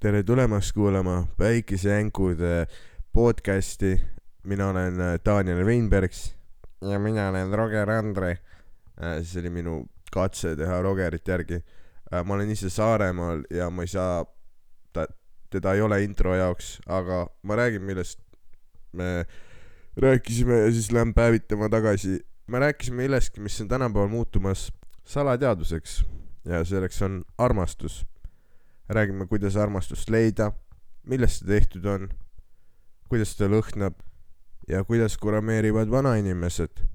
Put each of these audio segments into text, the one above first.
tere tulemast kuulama Päikesejänkude podcasti. mina olen äh, Daniel Veinbergs ja mina olen Roger Andre. see oli minu katse teha Rogerit järgi. ma olen ise Saaremaal ja ma ei saa, ta, teda ei ole intro jaoks, aga ma räägin, millest me rääkisime ja siis lähen päevitama tagasi. me rääkisime millestki, mis on tänapäeval muutumas salateaduseks ja selleks on armastus. Räägime, kuidas armastust leida, millest see tehtud on, kuidas ta lõhnab ja kuidas kurameerivad vanainimesed.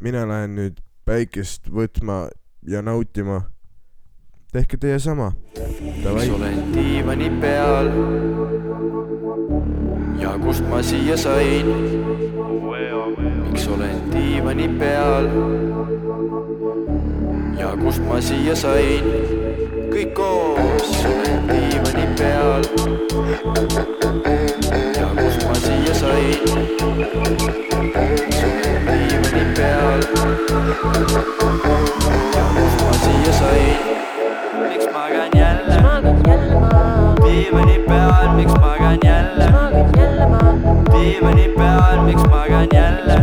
mina lähen nüüd päikest võtma ja nautima. tehke teie sama. miks olen diivani peal ja kust ma siia sain? miks olen diivani peal ja kust ma siia sain? Kõik koos diivani peal ja kust ma siia sain? diivani peal ja kust ma siia sain? miks magan jälle? diivani peal, miks magan jälle? diivani peal, miks magan jälle?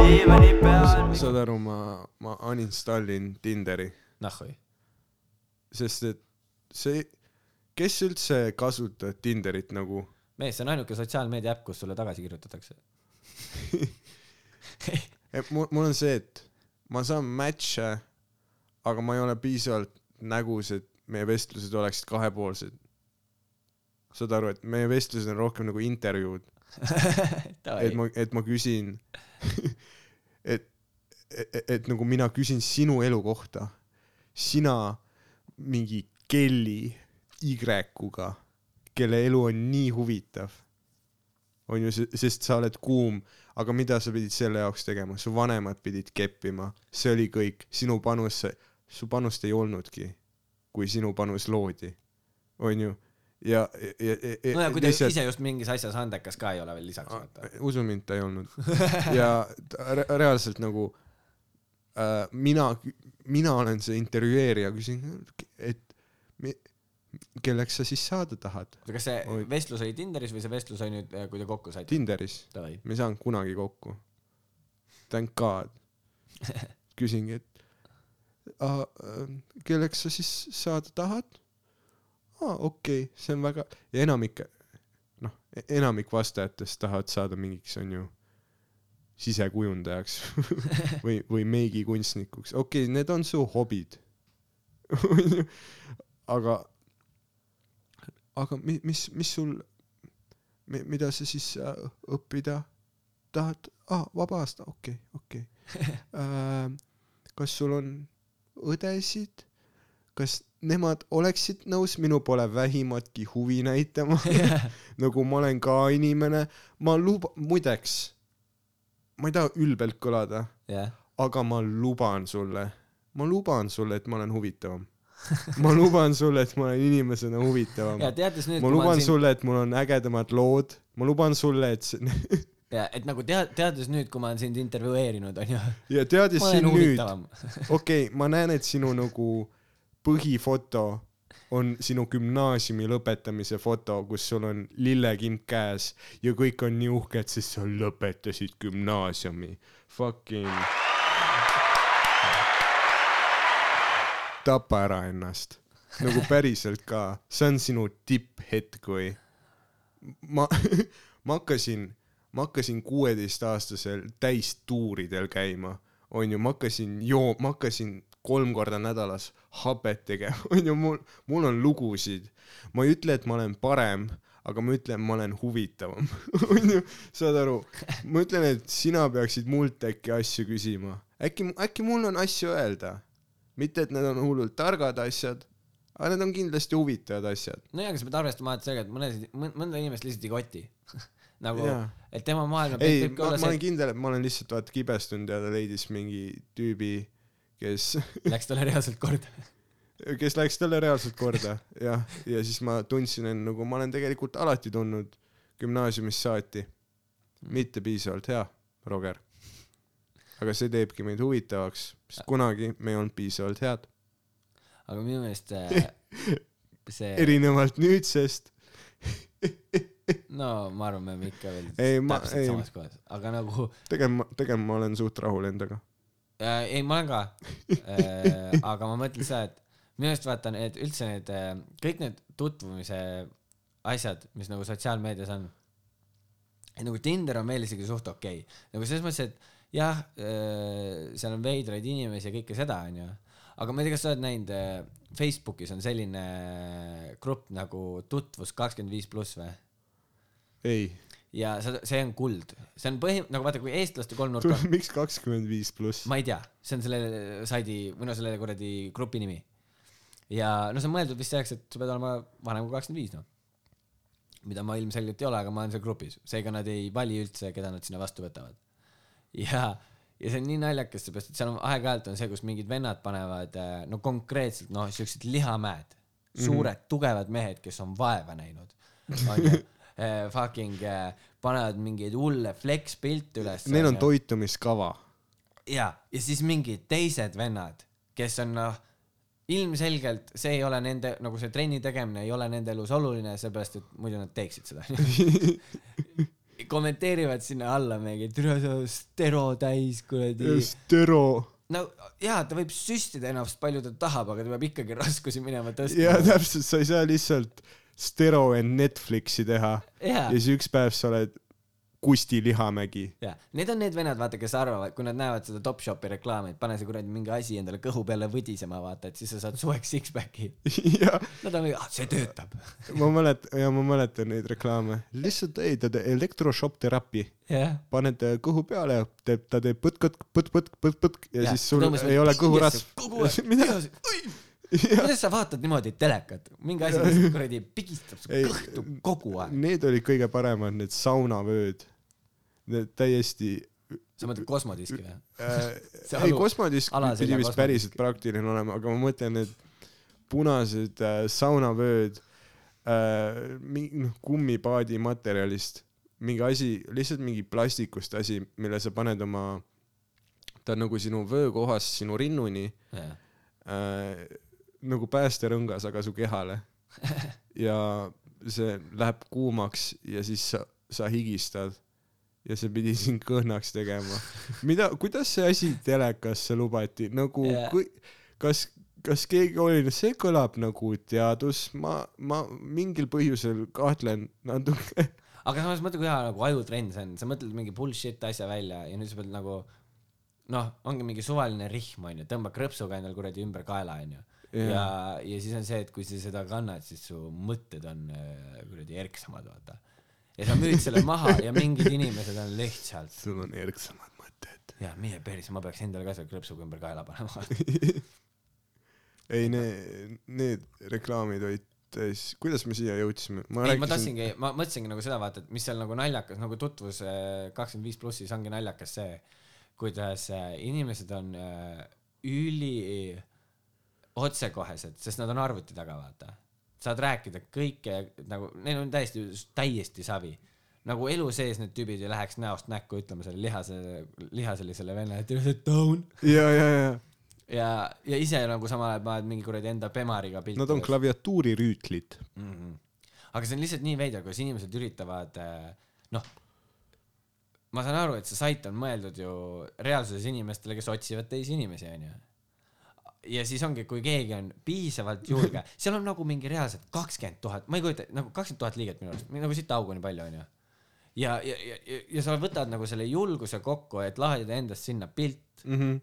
diivani peal. saad aru, ma, ma uninstallin Tinderi, nahhui. Sest et see, kes üldse kasutab Tinderit nagu mees, see on ainuke sotsiaalmeedia äpp, kus sulle tagasi kirjutatakse. et mul, mul on see, et ma saan match'e, aga ma ei ole piisavalt nägus, et meie vestlused oleksid kahepoolsed. saad aru, et meie vestlused on rohkem nagu intervjuud, et ma, et ma küsin, et, et, et nagu mina küsin sinu elu kohta, sina mingi Kelly Y-ga, kelle elu on nii huvitav, on ju, sest sa oled kuum, aga mida sa pidid selle jaoks tegema, su vanemad pidid keppima, see oli kõik, sinu panus, su panust ei olnudki, kui sinu panus loodi, on ju, ja, ja, ja no ja kui ta ise just mingis asjas andekas ka ei ole veel lisaks, usu mind, ta ei olnud. ja ta re reaalselt nagu äh, mina, mina olen see intervjueerija, küsin, et mi, kelleks sa siis saada tahad? kas see Oi. vestlus oli Tinderis või see vestlus oli nüüd, kui te kokku saite? Tinderis, me ei saanud kunagi kokku. Thank God. küsingi, et "Aa, äh, kelleks sa siis saada tahad? aa, okei okay,, see on väga, ja enamik, noh, enamik vastajatest tahavad saada mingiks, on ju, sisekujundajaks või, või meigikunstnikuks, okei okay,, need on su hobid. aga, aga mi-, mis, mis sul, mida sa siis äh, õppida tahad? aa, vaba aasta, okei okay,, okei okay. kas sul on õdesid? kas nemad oleksid nõus minu poole vähimatki huvi näitama nagu ma olen ka inimene, ma luba-, muideks, ma ei taha ülbelt kõlada, jah. aga ma luban sulle, ma luban sulle, et ma olen huvitavam. ma luban sulle, et ma olen inimesena huvitavam. ma ma luban olen siin, sulle, et mul on ägedamad lood, ma luban sulle, et see ja et nagu tea-, teades nüüd, kui ma olen sind intervjueerinud, onju, ja teades ma sind nüüd, okei okay,, ma näen, et sinu nagu põhifoto on sinu gümnaasiumi lõpetamise foto, kus sul on lillekimp käes ja kõik on nii uhked, sest sa lõpetasid gümnaasiumi. Fucking. tapa ära ennast, nagu päriselt ka, see on sinu tipphetk või? ma, ma hakkasin, ma hakkasin kuueteistaastaselt täistuuridel käima, onju, ma hakkasin joo-, ma hakkasin kolm korda nädalas hapet tegema, onju, mul, mul on lugusid. ma ei ütle, et ma olen parem, aga ma ütlen, ma olen huvitavam, onju, saad aru? ma ütlen, et sina peaksid mult äkki asju küsima, äkki, äkki mul on asju öelda, mitte et need on hullult targad asjad, aga need on kindlasti huvitavad asjad. nojah, aga sa pead arvestama alati sellega, et mõnesid, mõnda inimest lihtsalt ei koti. nagu Jaa., et tema maailma ei, ma, ma olen kindel, et ma olen lihtsalt vaata kibestunud ja ta leidis mingi tüübi, kes, läks talle reaalselt korda. kes läks talle reaalselt korda, jah, ja siis ma tundsin end nagu ma olen tegelikult alati tundnud gümnaasiumist saati. mitte piisavalt hea, Roger. aga see teebki meid huvitavaks, sest kunagi me ei olnud piisavalt head. aga minu meelest äh, see, erinevalt nüüdsest. no ma arvan, me oleme ikka veel Ei, ma- täpselt ei. samas kohas, aga nagu tegelikult, tegelikult ma olen suht rahul endaga. äh,, ei, ma olen ka äh,, aga ma mõtlen seda, et minu arust vaata need üldse need äh, kõik need tutvumise asjad, mis nagu sotsiaalmeedias on, et nagu Tinder on meil isegi suht okei okay., nagu selles mõttes, et jah äh,, seal on veidraid inimesi ja kõike seda, onju, aga ma ei tea, kas sa oled näinud äh, Facebookis on selline grupp nagu tutvus kakskümmend viis pluss või? ei, ja see, on kuld, see on põhi, nagu vaata, kui eestlaste kolmnurk on, miks kakskümmend viis pluss? ma ei tea, see on selle saidi või no selle kuradi grupi nimi. ja no see on mõeldud vist selleks, et sa pead olema vanem kui kakskümmend viis, noh. mida ma ilmselgelt ei ole, aga ma olen seal grupis, seega nad ei vali üldse, keda nad sinna vastu võtavad. ja, ja see on nii naljakas, seepärast et seal on aeg-ajalt on see, kus mingid vennad panevad äh, no konkreetselt noh, siuksed lihamäed, suured mm -hmm. tugevad mehed, kes on vaeva näinud, onju eh, fucking eh, panevad mingeid hulle flex pilte üles. Neil on toitumiskava. ja, ja siis mingid teised vennad, kes on noh, ilmselgelt see ei ole nende, nagu see trenni tegemine ei ole nende elus oluline, seepärast et muidu nad teeksid seda. kommenteerivad sinna alla mingi, türa sa stero täis kuradi. Stero. no jaa, ta võib süstida ennast palju ta tahab, aga ta peab ikkagi raskusi minema tõstma. ja täpselt, sa ei saa lihtsalt Stero and Netflixi teha jaa ja, siis üks päev sa oled Kusti Lihamägi. jaa, need on need vennad, vaata, kes arvavad, kui nad näevad seda Topshopi reklaami, et pane see kuradi mingi asi endale kõhu peale võdisema, vaata, et siis sa saad suveks six-packi. ja Nad on mingi, ah see töötab. ma mäletan, ja ma mäletan neid reklaame. lihtsalt ei, ta teeb elektrošokk teraapi. jah. paned äh, kõhu peale ja teeb, ta teeb põtt-kõtt, põtt-põtt, põtt-põtt ja siis sul ei ole kõhurasv. kogu aeg. mida? Kuidas sa vaatad niimoodi telekat, mingi asi lihtsalt kuradi pigistab su kõhtu kogu aeg. Need olid kõige paremad, need saunavööd. Need täiesti sa mõtled kosmodiski või? äh, ei kosmodisk pidi vist päriselt praktiline olema, aga ma mõtlen, need punased äh, saunavööd äh,, mingi noh, kummipaadi materjalist, mingi asi, lihtsalt mingi plastikust asi, mille sa paned oma, ta on nagu sinu vöökohas sinu rinnuni äh, nagu päästerõngas, aga su kehale. ja see läheb kuumaks ja siis sa, sa higistad ja see pidi sind kõhnaks tegema. mida, kuidas see asi telekasse lubati, nagu Jaa. kui, kas, kas keegi oli, see kõlab nagu teadus, ma, ma mingil põhjusel kahtlen natuke. aga samas mõtle, kui hea nagu ajutrend see on, sa mõtled mingi bullshit asja välja ja nüüd sa pead nagu noh, ongi mingi suvaline rihm onju, tõmbad krõpsuga endale kuradi ümber kaela onju. Ja Jaa., ja siis on see, et kui sa seda kannad, siis su mõtted on äh, kuradi erksamad, vaata. ja sa müüd selle maha ja mingid inimesed on lihtsalt, sul on erksamad mõtted. ja mine perse, ma peaks endale ka selle krõpsuga ümber kaela panema. ei, need, need reklaamid olid täis, kuidas me siia jõudsime? ei, ma tahtsingi, ma mõtlesingi nagu seda vaata, et mis seal nagu naljakas, nagu tutvus kakskümmend viis plussis ongi naljakas see, kuidas äh, inimesed on äh, üli otsekohesed, sest nad on arvuti taga, vaata. saad rääkida kõike nagu, neil on täiesti, täiesti savi. nagu elu sees need tüübid ei läheks näost näkku ütlema selle lihase, lihaselisele vennale, et you're down. ja, ja, ja ja, ja ise nagu samal ajal paned mingi kuradi enda Bemariga pilti. nad on klaviatuurirüütlid. mm. -hmm. aga see on lihtsalt nii veider, kuidas inimesed üritavad äh, noh, ma saan aru, et see sait on mõeldud ju reaalsuses inimestele, kes otsivad teisi inimesi, onju. Ja siis ongi, kui keegi on piisavalt julge, seal on nagu mingi reaalselt kakskümmend tuhat, ma ei kujuta, nagu kakskümmend tuhat liiget minu arust, nagu siit augu nii palju, onju. ja, ja, ja, ja, ja sa võtad nagu selle julguse kokku, et laadida endast sinna pilt, mm. -hmm.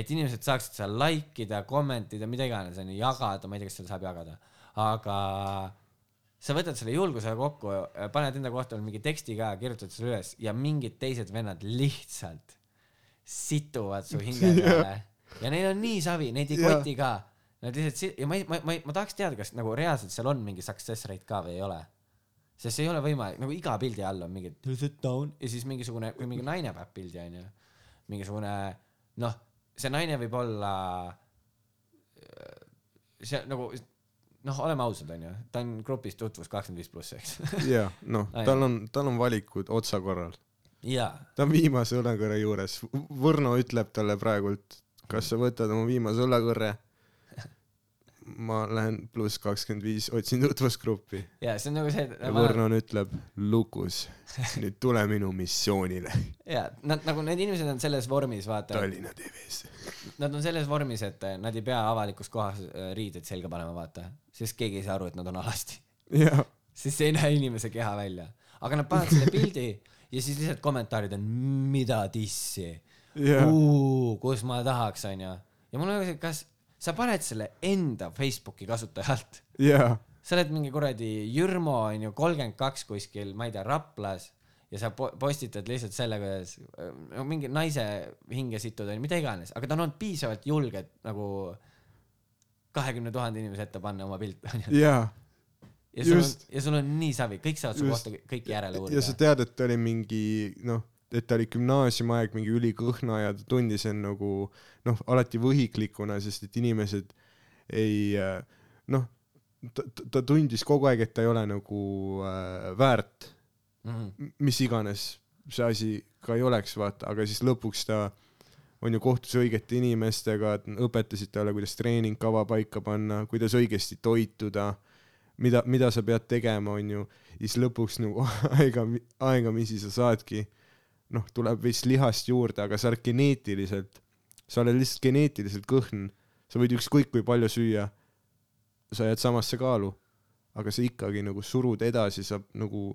et inimesed saaksid seal like ida, kommentida, mida iganes, onju, jagada, ma ei tea, kas seda saab jagada, aga sa võtad selle julguse kokku, paned enda kohta mingi teksti ka, kirjutad selle üles ja mingid teised vennad lihtsalt situvad su hinge peale ja neil on nii savi, neid ei koti ka. Nad lihtsalt si- ja ma ei, ma, ma, ma tahaks teada, kas nagu reaalselt seal on mingi success rate ka või ei ole. sest see ei ole võimalik, nagu iga pildi all on mingi sit down ja siis mingisugune, kui mingi naine paneb pildi onju, mingisugune noh, see naine võib olla, see nagu noh, oleme ausad, onju, ta on grupis tutvus kakskümmend viis pluss, eks. ja noh, tal on, tal on valikud otsakorral. ta on viimase õlekõrre juures. Võrno ütleb talle praegult, kas sa võtad oma viimase õlekõrre? ma lähen pluss kakskümmend viis, otsin tutvusgruppi ja see on nagu see, ja Võrnon ütleb, Lukus, nüüd tule minu missioonile. Ja nad nagu need inimesed on selles vormis, vaata, Tallinna TV-s. nad on selles vormis, et eh, nad ei pea avalikus kohas eh, riided selga panema, vaata, sest keegi ei saa aru, et nad on alasti, sest see ei näe inimese keha välja, aga nad panevad selle pildi ja siis lihtsalt kommentaarid on mida tissi jah, kus ma tahaks, onju. ja mul on nagu see, kas sa paned selle enda Facebooki kasutajalt, jah, sa oled mingi kuradi Jürmo onju, kolmkümmend kaks kuskil, ma ei tea, Raplas ja sa po postitad lihtsalt selle, kuidas no, mingi naise hinge situd onju, mida iganes, aga ta on olnud piisavalt julge, et nagu kahekümne tuhande inimese ette panna oma pilt onju. jah. ja sul on just., ja sul on nii savi, kõik saavad su kohta kõiki järele ja uurida sa. tead, et oli mingi noh, et ta oli gümnaasiumiaeg mingi ülikõhna ja ta tundis end nagu noh, alati võhiklikuna, sest et inimesed ei noh, ta, ta tundis kogu aeg, et ta ei ole nagu äh, väärt Mhm. m- mis iganes see asi ka ei oleks, vaata, aga siis lõpuks ta on ju kohtus õigete inimestega, õpetasid talle, kuidas treeningkava paika panna, kuidas õigesti toituda, mida, mida sa pead tegema, on ju, siis lõpuks nagu aega, aegamisi sa saadki, noh, tuleb vist lihast juurde, aga sa oled geneetiliselt, sa oled lihtsalt geneetiliselt kõhn, sa võid ükskõik kui palju süüa, sa jääd samasse kaalu, aga sa ikkagi nagu surud edasi, sa nagu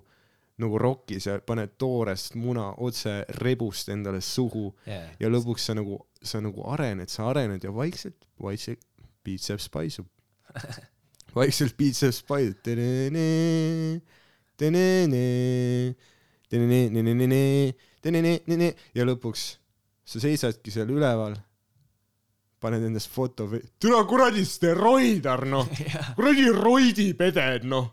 nagu rokis ja paned toorest muna otse rebust endale suhu Yeah. ja lõpuks sa nagu, sa nagu arened, sa arened ja vaikselt, vaikselt biitseps paisub. vaikselt biitseps paisub. Ja lõpuks sa seisadki seal üleval, paned endast foto, türa kuradi steroid, Arno, kuradi roidipeded, noh.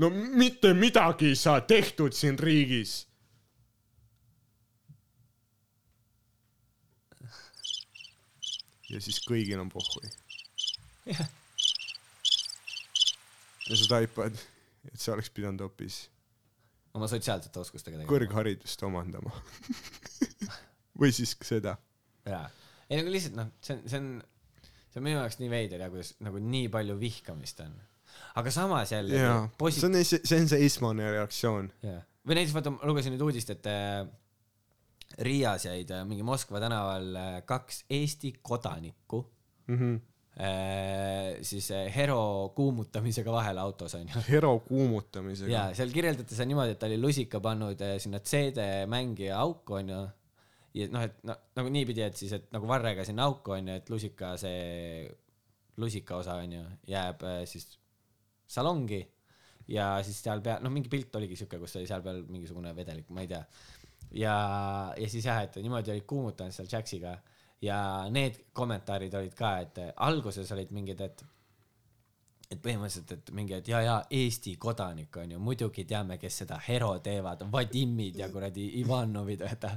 no mitte midagi ei saa tehtud siin riigis. Ja siis kõigil on pohhui. Ja sa taipad, et sa oleks pidanud hoopis oma sotsiaalsete oskustega tegema. kõrgharidust omandama. või siis seda. jaa, ei nagu lihtsalt noh, see on, see on, see on minu jaoks nii veider ja kuidas nagu nii palju vihkamist on. aga samas jälle jaa, see on, see on see esmane reaktsioon. või näiteks vaata, ma lugesin nüüd uudist, et äh, Riias jäid äh, mingi Moskva tänaval äh, kaks Eesti kodanikku Mhm. äh, siis äh, hero kuumutamisega vahele autos onju. hero kuumutamisega ja. seal kirjeldati seda niimoodi, et ta oli lusika pannud äh, sinna CD-mängija auku onju. ja noh, et no, nagu niipidi, et siis, et nagu varrega sinna auku onju, et lusika see, lusika osa onju jääb äh, siis salongi ja siis seal peal, noh, mingi pilt oligi siuke, kus oli seal peal mingisugune vedelik, ma ei tea. ja, ja siis jah, et niimoodi olid kuumutanud seal Jaxiga ja need kommentaarid olid ka, et äh, alguses olid mingid, et et põhimõtteliselt, et mingi, et ja, ja Eesti kodanik on ju, muidugi teame, kes seda hero teevad, Vadimid ja kuradi Ivanovid, vaata.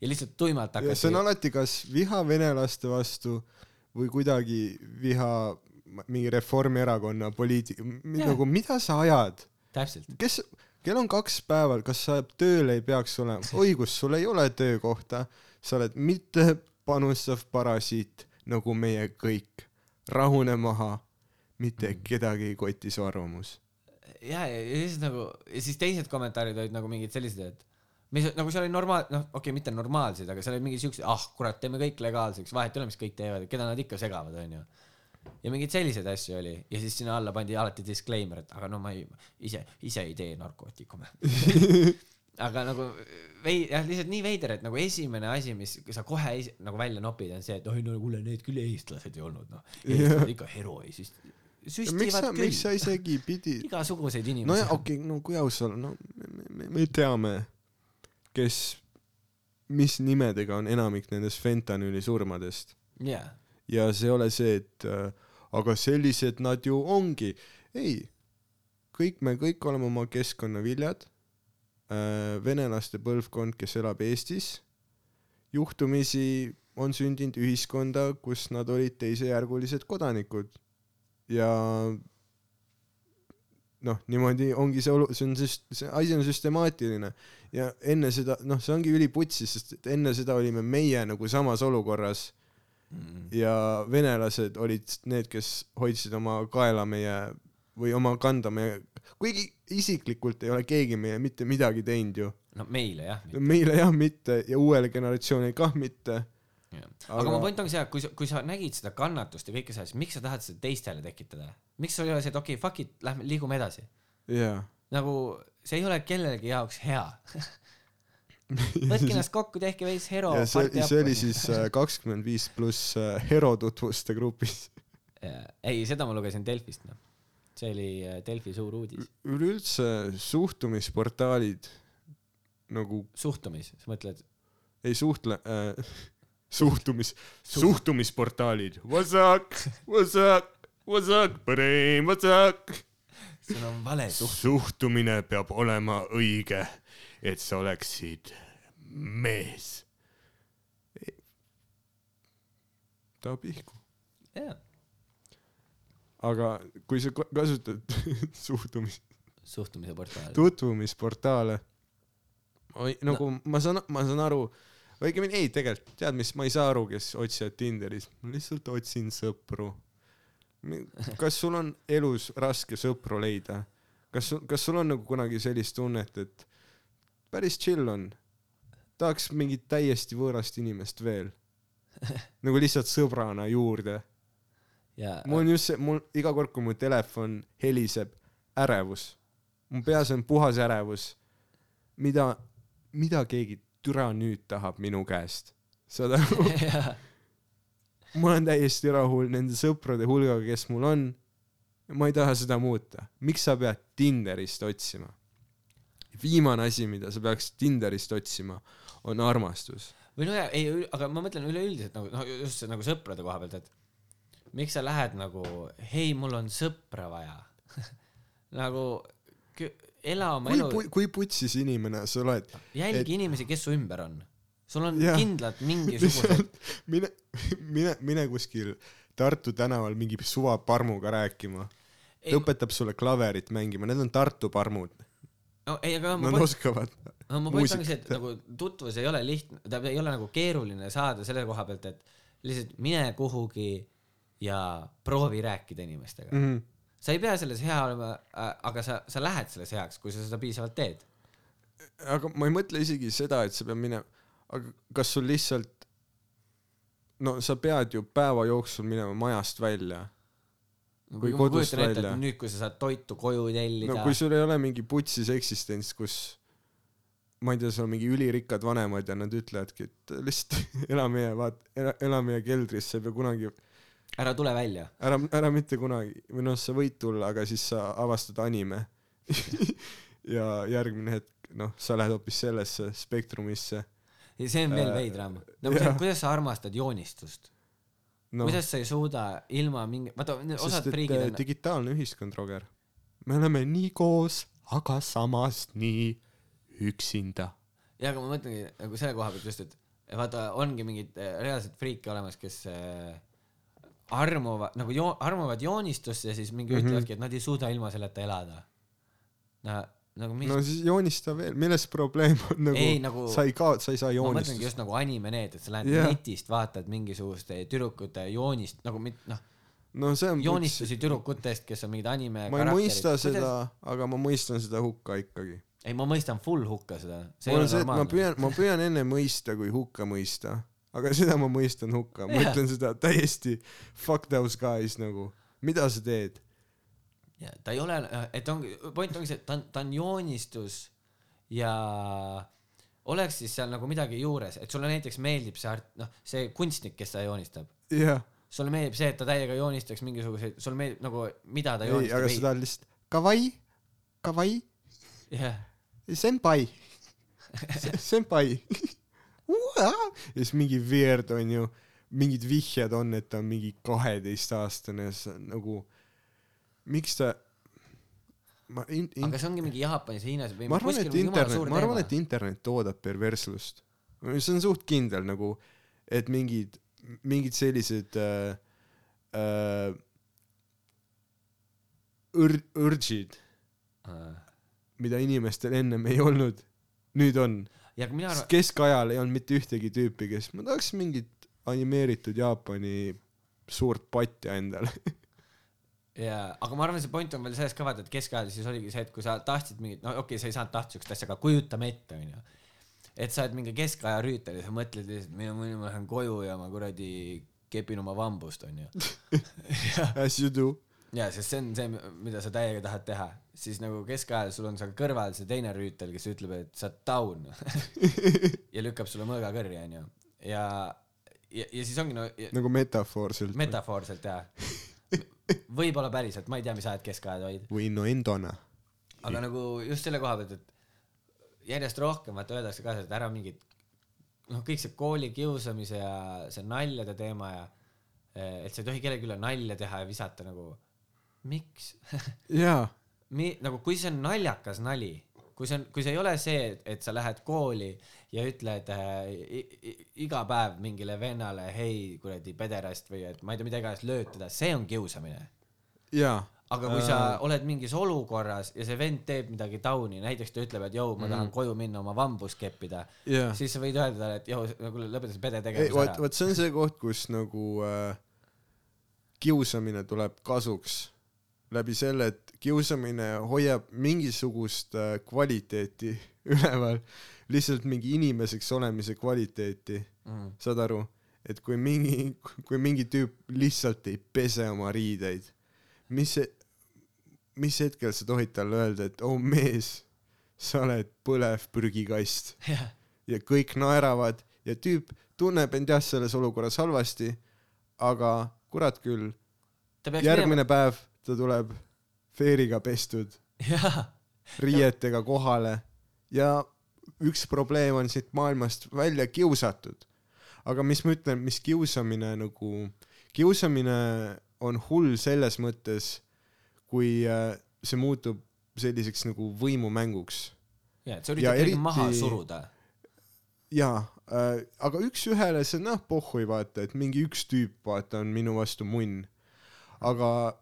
ja lihtsalt tuimalt ja see hakati on, alati kas viha venelaste vastu või kuidagi viha mingi Reformierakonna poliitik-, nagu mida sa ajad, kes, kell on kaks päeval, kas sa tööl ei peaks olema, õigus, sul ei ole töökohta, sa oled mittepanustav parasiit nagu meie kõik, rahune maha, mitte kedagi ei koti su arvamus. ja, ja siis nagu, ja siis teised kommentaarid olid nagu mingid sellised, et mis nagu seal oli normaal-, noh, okei okay,, mitte normaalsed, aga seal oli mingi siuksed, ah kurat, teeme kõik legaalseks, vahet ei ole, mis kõik teevad, keda nad ikka segavad, onju. ja mingeid selliseid asju oli ja siis sinna alla pandi alati disclaimer, et aga no ma ei, ise, ise ei tee narkootikume. aga nagu vei-, jah, lihtsalt nii veider, et nagu esimene asi, mis sa kohe esi- nagu välja nopid, on see, et oi no kuule, need küll eestlased ei olnud, noh. eestlased ikka siis miks süstivad sa, miks sa küll. isegi pidid, igasuguseid inimesi. nojah, okei okay,, no kui aus olla, no me, me, me teame, kes, mis nimedega on enamik nendest fentanüüli surmadest jaa, ja see ei ole see, et äh, aga sellised nad ju ongi. ei, kõik me kõik oleme oma keskkonna viljad äh,. Venelaste põlvkond, kes elab Eestis, juhtumisi on sündinud ühiskonda, kus nad olid teisejärgulised kodanikud. Ja noh, niimoodi ongi see olu-, see on süst-, see asi on süstemaatiline. Ja enne seda, noh, see ongi üliputsis, sest et enne seda olime meie nagu samas olukorras. Ja venelased olid need, kes hoidsid oma kaela meie või oma kanda meie, kuigi isiklikult ei ole keegi meie mitte midagi teinud ju. no meile jah. meile jah mitte ja uuele generatsioonile kah mitte. aga, Aga- mu point ongi see, et kui sa, kui sa nägid seda kannatust ja kõike seda, siis miks sa tahad seda teistele tekitada? miks sul ei ole see, et okei okay,, fuck it, lähme liigume edasi. jaa. nagu see ei ole kellelegi jaoks hea. võtke ennast kokku, tehke veits hero. ja see, see oli siis äh, kakskümmend viis pluss äh, hero tutvuste grupis. ei, seda ma lugesin Delfist, noh. See oli äh, Delfi suur uudis. üleüldse suhtlumisportaalid nagu suhtumis, sa mõtled, ei suhtle äh, suhtumis, suhtumisportaalid. What's up, what's up, what's up, what's up. sul on vale suht-. suhtumine peab olema õige, et sa oleksid mees. ta pihku. jaa, aga kui sa ka- kasutad suhtumis, suhtumise portaal. tutvumisportaale, nagu no. ma saan, ma saan aru, õigemini ei, tegelikult tead mis, ma ei saa aru, kes otsivad Tinderis, ma lihtsalt otsin sõpru. kas sul on elus raske sõpru leida? kas, kas sul on nagu kunagi sellist tunnet, et päris chill on, tahaks mingit täiesti võõrast inimest veel, nagu lihtsalt sõbrana juurde ja mul on just see, mul iga kord, kui mu telefon heliseb, ärevus. mu peas on puhas ärevus. mida, mida keegi türa nüüd tahab minu käest? saad aru? ja ma olen täiesti rahul nende sõprade hulgaga, kes mul on. ma ei taha seda muuta. miks sa pead Tinderist otsima? viimane asi, mida sa peaks Tinderist otsima, on armastus. või no ja ei, aga ma mõtlen üleüldiselt nagu noh, just see nagu sõprade koha pealt, et miks sa lähed nagu, hei, mul on sõpra vaja nagu ela oma kui elu, kui putsis inimene sa oled? jälgi et- inimesi, kes su ümber on. sul on Jah. kindlalt mingisugused, mine, mine, mine kuskil Tartu tänaval mingi suva parmuga rääkima. ta õpetab sulle klaverit mängima, need on Tartu parmud. no ei, aga ma Nad oskavad. no mu point ongi see, et nagu tutvus ei ole lihtne, ta ei ole nagu keeruline saada selle koha pealt, et lihtsalt mine kuhugi ja proovi rääkida inimestega mm.. Mhm. sa ei pea selles hea olema, aga sa, sa lähed selles heaks, kui sa seda piisavalt teed. aga ma ei mõtle isegi seda, et sa pead minema, aga kas sul lihtsalt, no sa pead ju päeva jooksul minema majast välja. Või kodust välja. nüüd, kui sa saad toitu koju tellida no kui sul ei ole mingi putsis eksistents, kus ma ei tea, sul on mingi ülirikkad vanemad ja nad ütlevadki, et lihtsalt ela meie, vaat, ela meie keldris, sa ei pea kunagi ära tule välja. ära, ära mitte kunagi, või noh, sa võid tulla, aga siis sa avastad anime. ja järgmine hetk, noh, sa lähed hoopis sellesse spektrumisse. ja see on veel Äh, veidram. no jah. kuidas, kuidas sa armastad joonistust no.? kuidas sa ei suuda ilma mingi, vaata osad friigid äh, on, digitaalne ühiskond, Roger. me oleme nii koos, aga samas nii üksinda. ja aga ma mõtlengi nagu selle koha pealt just, et vaata, ongi mingid äh, reaalsed friike olemas, kes äh, armuvad nagu joo-, armuvad joonistusse ja siis mingi mm. -hmm. ütlevadki, et nad ei suuda ilma selleta elada. no nagu mis no siis joonista veel, milles probleem on nagu, Ei, nagu- sa ei kao-, sa ei saa ma mõtlengi joonistust. just nagu anime need, et sa lähed yeah. netist, vaatad mingisuguste tüdrukute joonist nagu mit-, noh, no see on joonistusi tüdrukutest, kes on mingid anime ma ei mõista seda, aga ma mõistan seda hukka ikkagi. ei, ma mõistan full hukka seda, mul on see, et ma püüan, ma püüan enne mõista kui hukka mõista, aga seda ma mõistan hukka, ma Jah. ütlen seda täiesti fuck those guys nagu, mida sa teed? ja ta ei ole, et ongi, point ongi see, et ta on, ta on joonistus ja oleks siis seal nagu midagi juures, et sulle näiteks meeldib see art, noh, see kunstnik, kes seda joonistab, jah, sulle meeldib see, et ta täiega joonistaks mingisuguseid, sulle meeldib nagu, mida ta ei, joonistab. aga sa tahad lihtsalt kawaii, kawaii, jah, senpai, senpai. Ja siis mingi weird on ju, mingid vihjed on, et ta on mingi kaheteistaastane, on nagu, miks ta, ma in, in, aga see ongi mingi Jaapanis, Hiinas või ma arvan, et internet, ma arvan, et internet toodab perverslust. see on suht kindel nagu, et mingid, mingid sellised äh, äh, õr-, õrgid, Äh, mida inimestel ennem ei olnud, nüüd on. Ja mina arvan, keskajal ei olnud mitte ühtegi tüüpi, kes, ma tahaks mingit animeeritud Jaapani suurt patja endale. jaa, aga ma arvan, see point on veel selles ka vaata, et keskajal siis oligi see, et kui sa tahtsid mingit, no okei okay,, sa ei saanud tahta siukest asja, aga kujutame ette, onju. et sa oled mingi keskaja rüütel ja sa mõtled lihtsalt, mine, ma lähen koju ja ma kuradi kepin oma vambust, onju. As you do. ja, sest see on see, mida sa täiega tahad teha, siis nagu keskajal sul on seal kõrval see teine rüütel, kes ütleb, et sa oled down ja lükkab sulle mõõga kõrri, onju. ja, ja, ja siis ongi no ja, nagu metafoorselt. metafoorselt jaa. võib-olla päriselt, ma ei tea, mis ajad keskajad olid, või innuendona. aga nagu just selle koha pealt, et järjest rohkem vaata öeldakse ka, et ära mingit noh, kõik see kooli kiusamise ja see naljade teema ja eh, et sa ei tohi kellelegi üle nalja teha ja visata nagu, miks jaa, Mi, nagu kui see on naljakas nali, kui see on, kui see ei ole see, et sa lähed kooli ja ütled äh, iga päev mingile vennale hei kuradi pederast või et ma ei tea, mida iganes lööd teda, see on kiusamine. jaa. aga kui sa oled mingis olukorras ja see vend teeb midagi tauni, näiteks ta ütleb, et jõu, ma tahan koju minna oma vambust keppida, jaa. siis sa võid öelda talle, et jõu, kuule lõpeta see pede tegevus ära. vot see on see koht, kus nagu äh, kiusamine tuleb kasuks läbi selle, et kiusamine hoiab mingisugust äh, kvaliteeti üleval, lihtsalt mingi inimeseks olemise kvaliteeti, Mm. saad aru, et kui mingi, kui mingi tüüp lihtsalt ei pese oma riideid, mis mis hetkel sa tohid talle öelda, et oh mees, sa oled põlev prügikast. Jah, ja kõik naeravad ja tüüp tunneb end jah selles olukorras halvasti, aga kurat küll, järgmine päev ta tuleb feeriga pestud riietega kohale ja üks probleem on siit maailmast välja kiusatud. aga mis ma ütlen, mis kiusamine nagu, kiusamine on hull selles mõttes, kui äh, see muutub selliseks nagu võimumänguks ja, et sa üritad kedagi eriti- maha suruda. jaa äh,, aga üks-ühele see noh, pohhui vaata, et mingi üks tüüp vaata on minu vastu munn. aga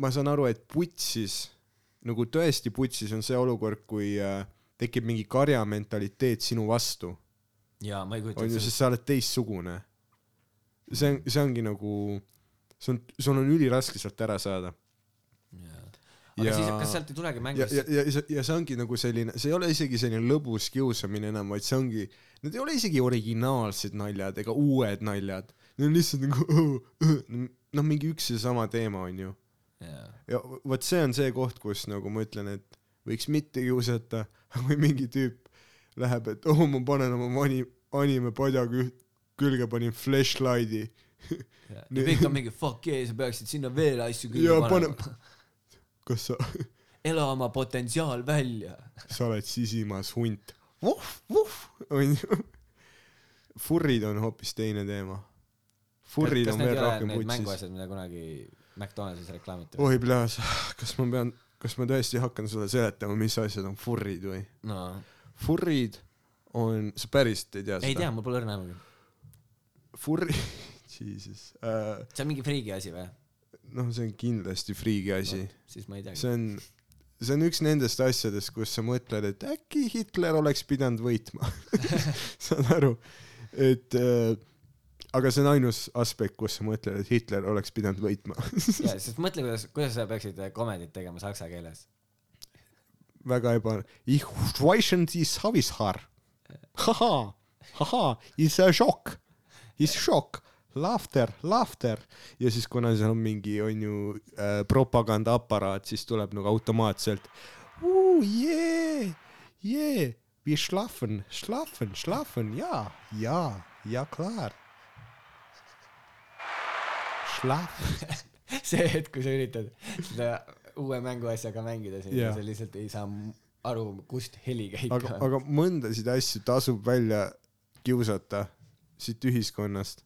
ma saan aru, et putsis, nagu tõesti putsis on see olukord, kui äh, tekib mingi karja mentaliteet sinu vastu, jaa, ma ei kujuta on ju, ette sest sa oled teistsugune. see on, see ongi nagu, see on, sul on üliraske sealt ära saada. Jaa. aga siis, kas sealt ei tulegi ja, mängust ja, ja, ja, ja see ongi nagu selline, see ei ole isegi selline lõbus kiusamine enam, vaid see ongi, need ei ole isegi originaalsed naljad ega uued naljad, need on lihtsalt nagu noh, mingi üks ja sama teema onju. Jaa. ja vot see on see koht, kus nagu ma ütlen, et võiks mitte kiusata, kui mingi tüüp läheb, et oh, ma panen oma mani-, animepadja kü- külge panin flashlight'i ja kõik on mingi fuck yeah, sa peaksid sinna veel asju külge ja panema pane-. kas sa, ela oma potentsiaal välja. sa oled sisimas hunt. vuhh, vuhh, onju. furrid on hoopis teine teema. furrid on veel rohkem putsis. mänguasjad, mida kunagi McDonaldsis reklaamiti? oi, pljääs, kas ma pean, kas ma tõesti hakkan sulle seletama, mis asjad on furrid või? no furrid on, sa päriselt ei tea seda? ei tea, mul pole õrna aimugi. Furri, jesus uh,, see on mingi friigi asi või? noh, see on kindlasti friigi asi. siis ma ei teagi. see on, see on üks nendest asjadest, kus sa mõtled, et äkki Hitler oleks pidanud võitma. saad aru, et äh, aga see on ainus aspekt, kus sa mõtled, et Hitler oleks pidanud võitma. jaa, sest mõtle, kuidas, kuidas sa peaksid äh, komedit tegema saksa keeles. väga eba-, ich schweichen die Savishaar. haha, haha, is a shock, is shock, laughter, laughter. ja siis, kuna seal on mingi, on ju äh, propagandaaparaat, siis tuleb nagu automaatselt jee, jee, wir schlafen, schlafen, schlafen, jaa, jaa, ja klar. Schlaf, see hetk, kui sa üritad seda uue mänguasjaga mängida Jaa. yeah., sa lihtsalt ei saa aru, kust heli käib. aga, aga mõndasid asju tasub välja kiusata siit ühiskonnast.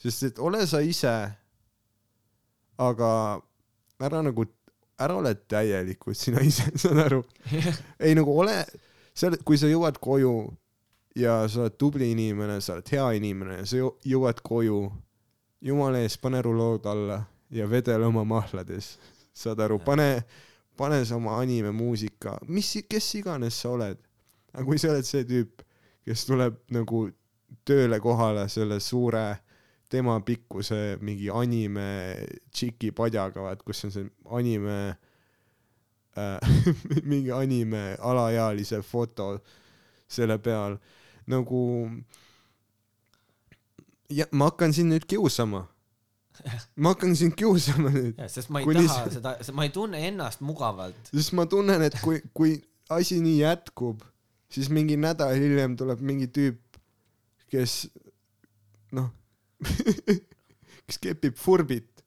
sest et ole sa ise, aga ära nagu, ära ole täielikult sina ise, saad aru? ei nagu ole, sa, kui sa jõuad koju ja sa oled tubli inimene, sa oled hea inimene, sa jõu- jõuad koju, jumala eest, pane rulood alla ja vedele oma mahlades, saad aru, pane, pane see oma animemuusika, mis, kes iganes sa oled. aga kui sa oled see tüüp, kes tuleb nagu tööle kohale selle suure tema pikkuse mingi anime tšiki padjaga, vaat kus on see anime äh, mingi anime alaealise foto selle peal nagu ja ma hakkan sind nüüd kiusama. ma hakkan sind kiusama nüüd, sest ma ei Kuni taha seda, ma ei tunne ennast mugavalt. sest ma tunnen, et kui, kui asi nii jätkub, siis mingi nädal hiljem tuleb mingi tüüp, kes noh, kes kepib furbit.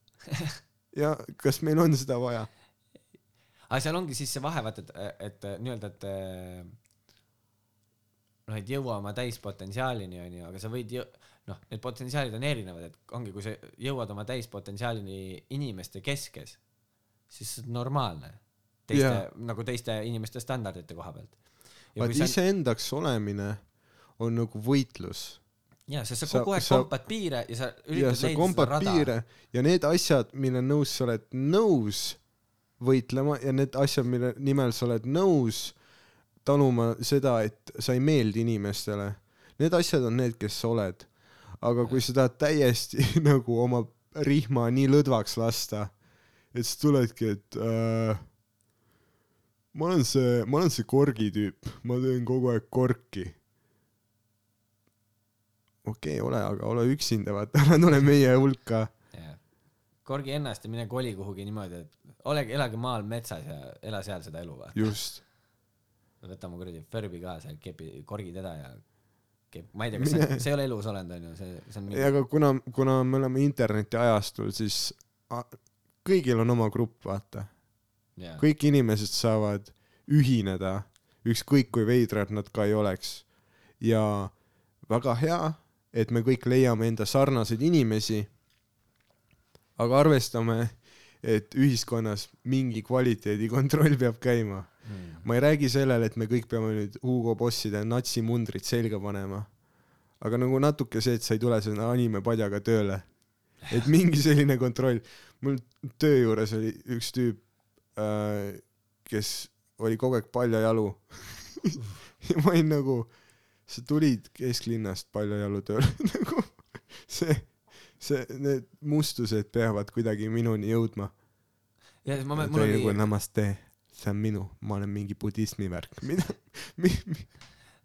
ja kas meil on seda vaja? aga seal ongi siis see vahe, vaata, et, et nii-öelda, et eh, noh, et jõua oma täispotentsiaalini, onju, aga sa võid jõ-, noh, need potentsiaalid on erinevad, et ongi, kui sa jõuad oma täispotentsiaalini inimeste keskes, siis see on normaalne. teiste yeah., nagu teiste inimeste standardite koha pealt. vaat iseendaks olemine on nagu võitlus jaa, sest sa sa- kogu aeg sa- kompad piire ja sa ja üritad sa leida seda rada. ja need asjad, mille nõus sa oled nõus võitlema ja need asjad, mille nimel sa oled nõus taluma seda, et sa ei meeldi inimestele, need asjad on need, kes sa oled. Aga kui sa tahad täiesti nagu oma rihma nii lõdvaks lasta, et siis tuledki, et äh, ma olen see, ma olen see korgi tüüp, ma teen kogu aeg korki okei okay,, ole, aga ole üksinda, vaata, ära tule meie hulka. jah, korgi ennast ja mine koli kuhugi niimoodi, et olege, elage maal metsas ja ela seal seda elu, vaata. just. võta mu kuradi Furby kaasa ja kepi, korgi teda ja kep-, ma ei tea, kas see, see ei ole elus olend, onju, see, see on mingi, aga kuna, kuna me oleme internetiajastul, siis kõigil on oma grupp, vaata. jaa, kõik inimesed saavad ühineda, ükskõik kui veidrad nad ka ei oleks. ja väga hea, et me kõik leiame enda sarnaseid inimesi. aga arvestame, et ühiskonnas mingi kvaliteedikontroll peab käima. Mm. ma ei räägi sellele, et me kõik peame nüüd Hugo Bosside natsimundrid selga panema. aga nagu natuke see, et sa ei tule selle animepadjaga tööle. et mingi selline kontroll. mul töö juures oli üks tüüp äh,, kes oli kogu aeg paljajalu. ja ma olin nagu, sa tulid kesklinnast paljajalu tööle, nagu see, see, need mustused peavad kuidagi minuni jõudma. ja siis ma, mul oli nagu, namaste, see on minu, ma olen mingi budismi värk, mida, mi-, mi-,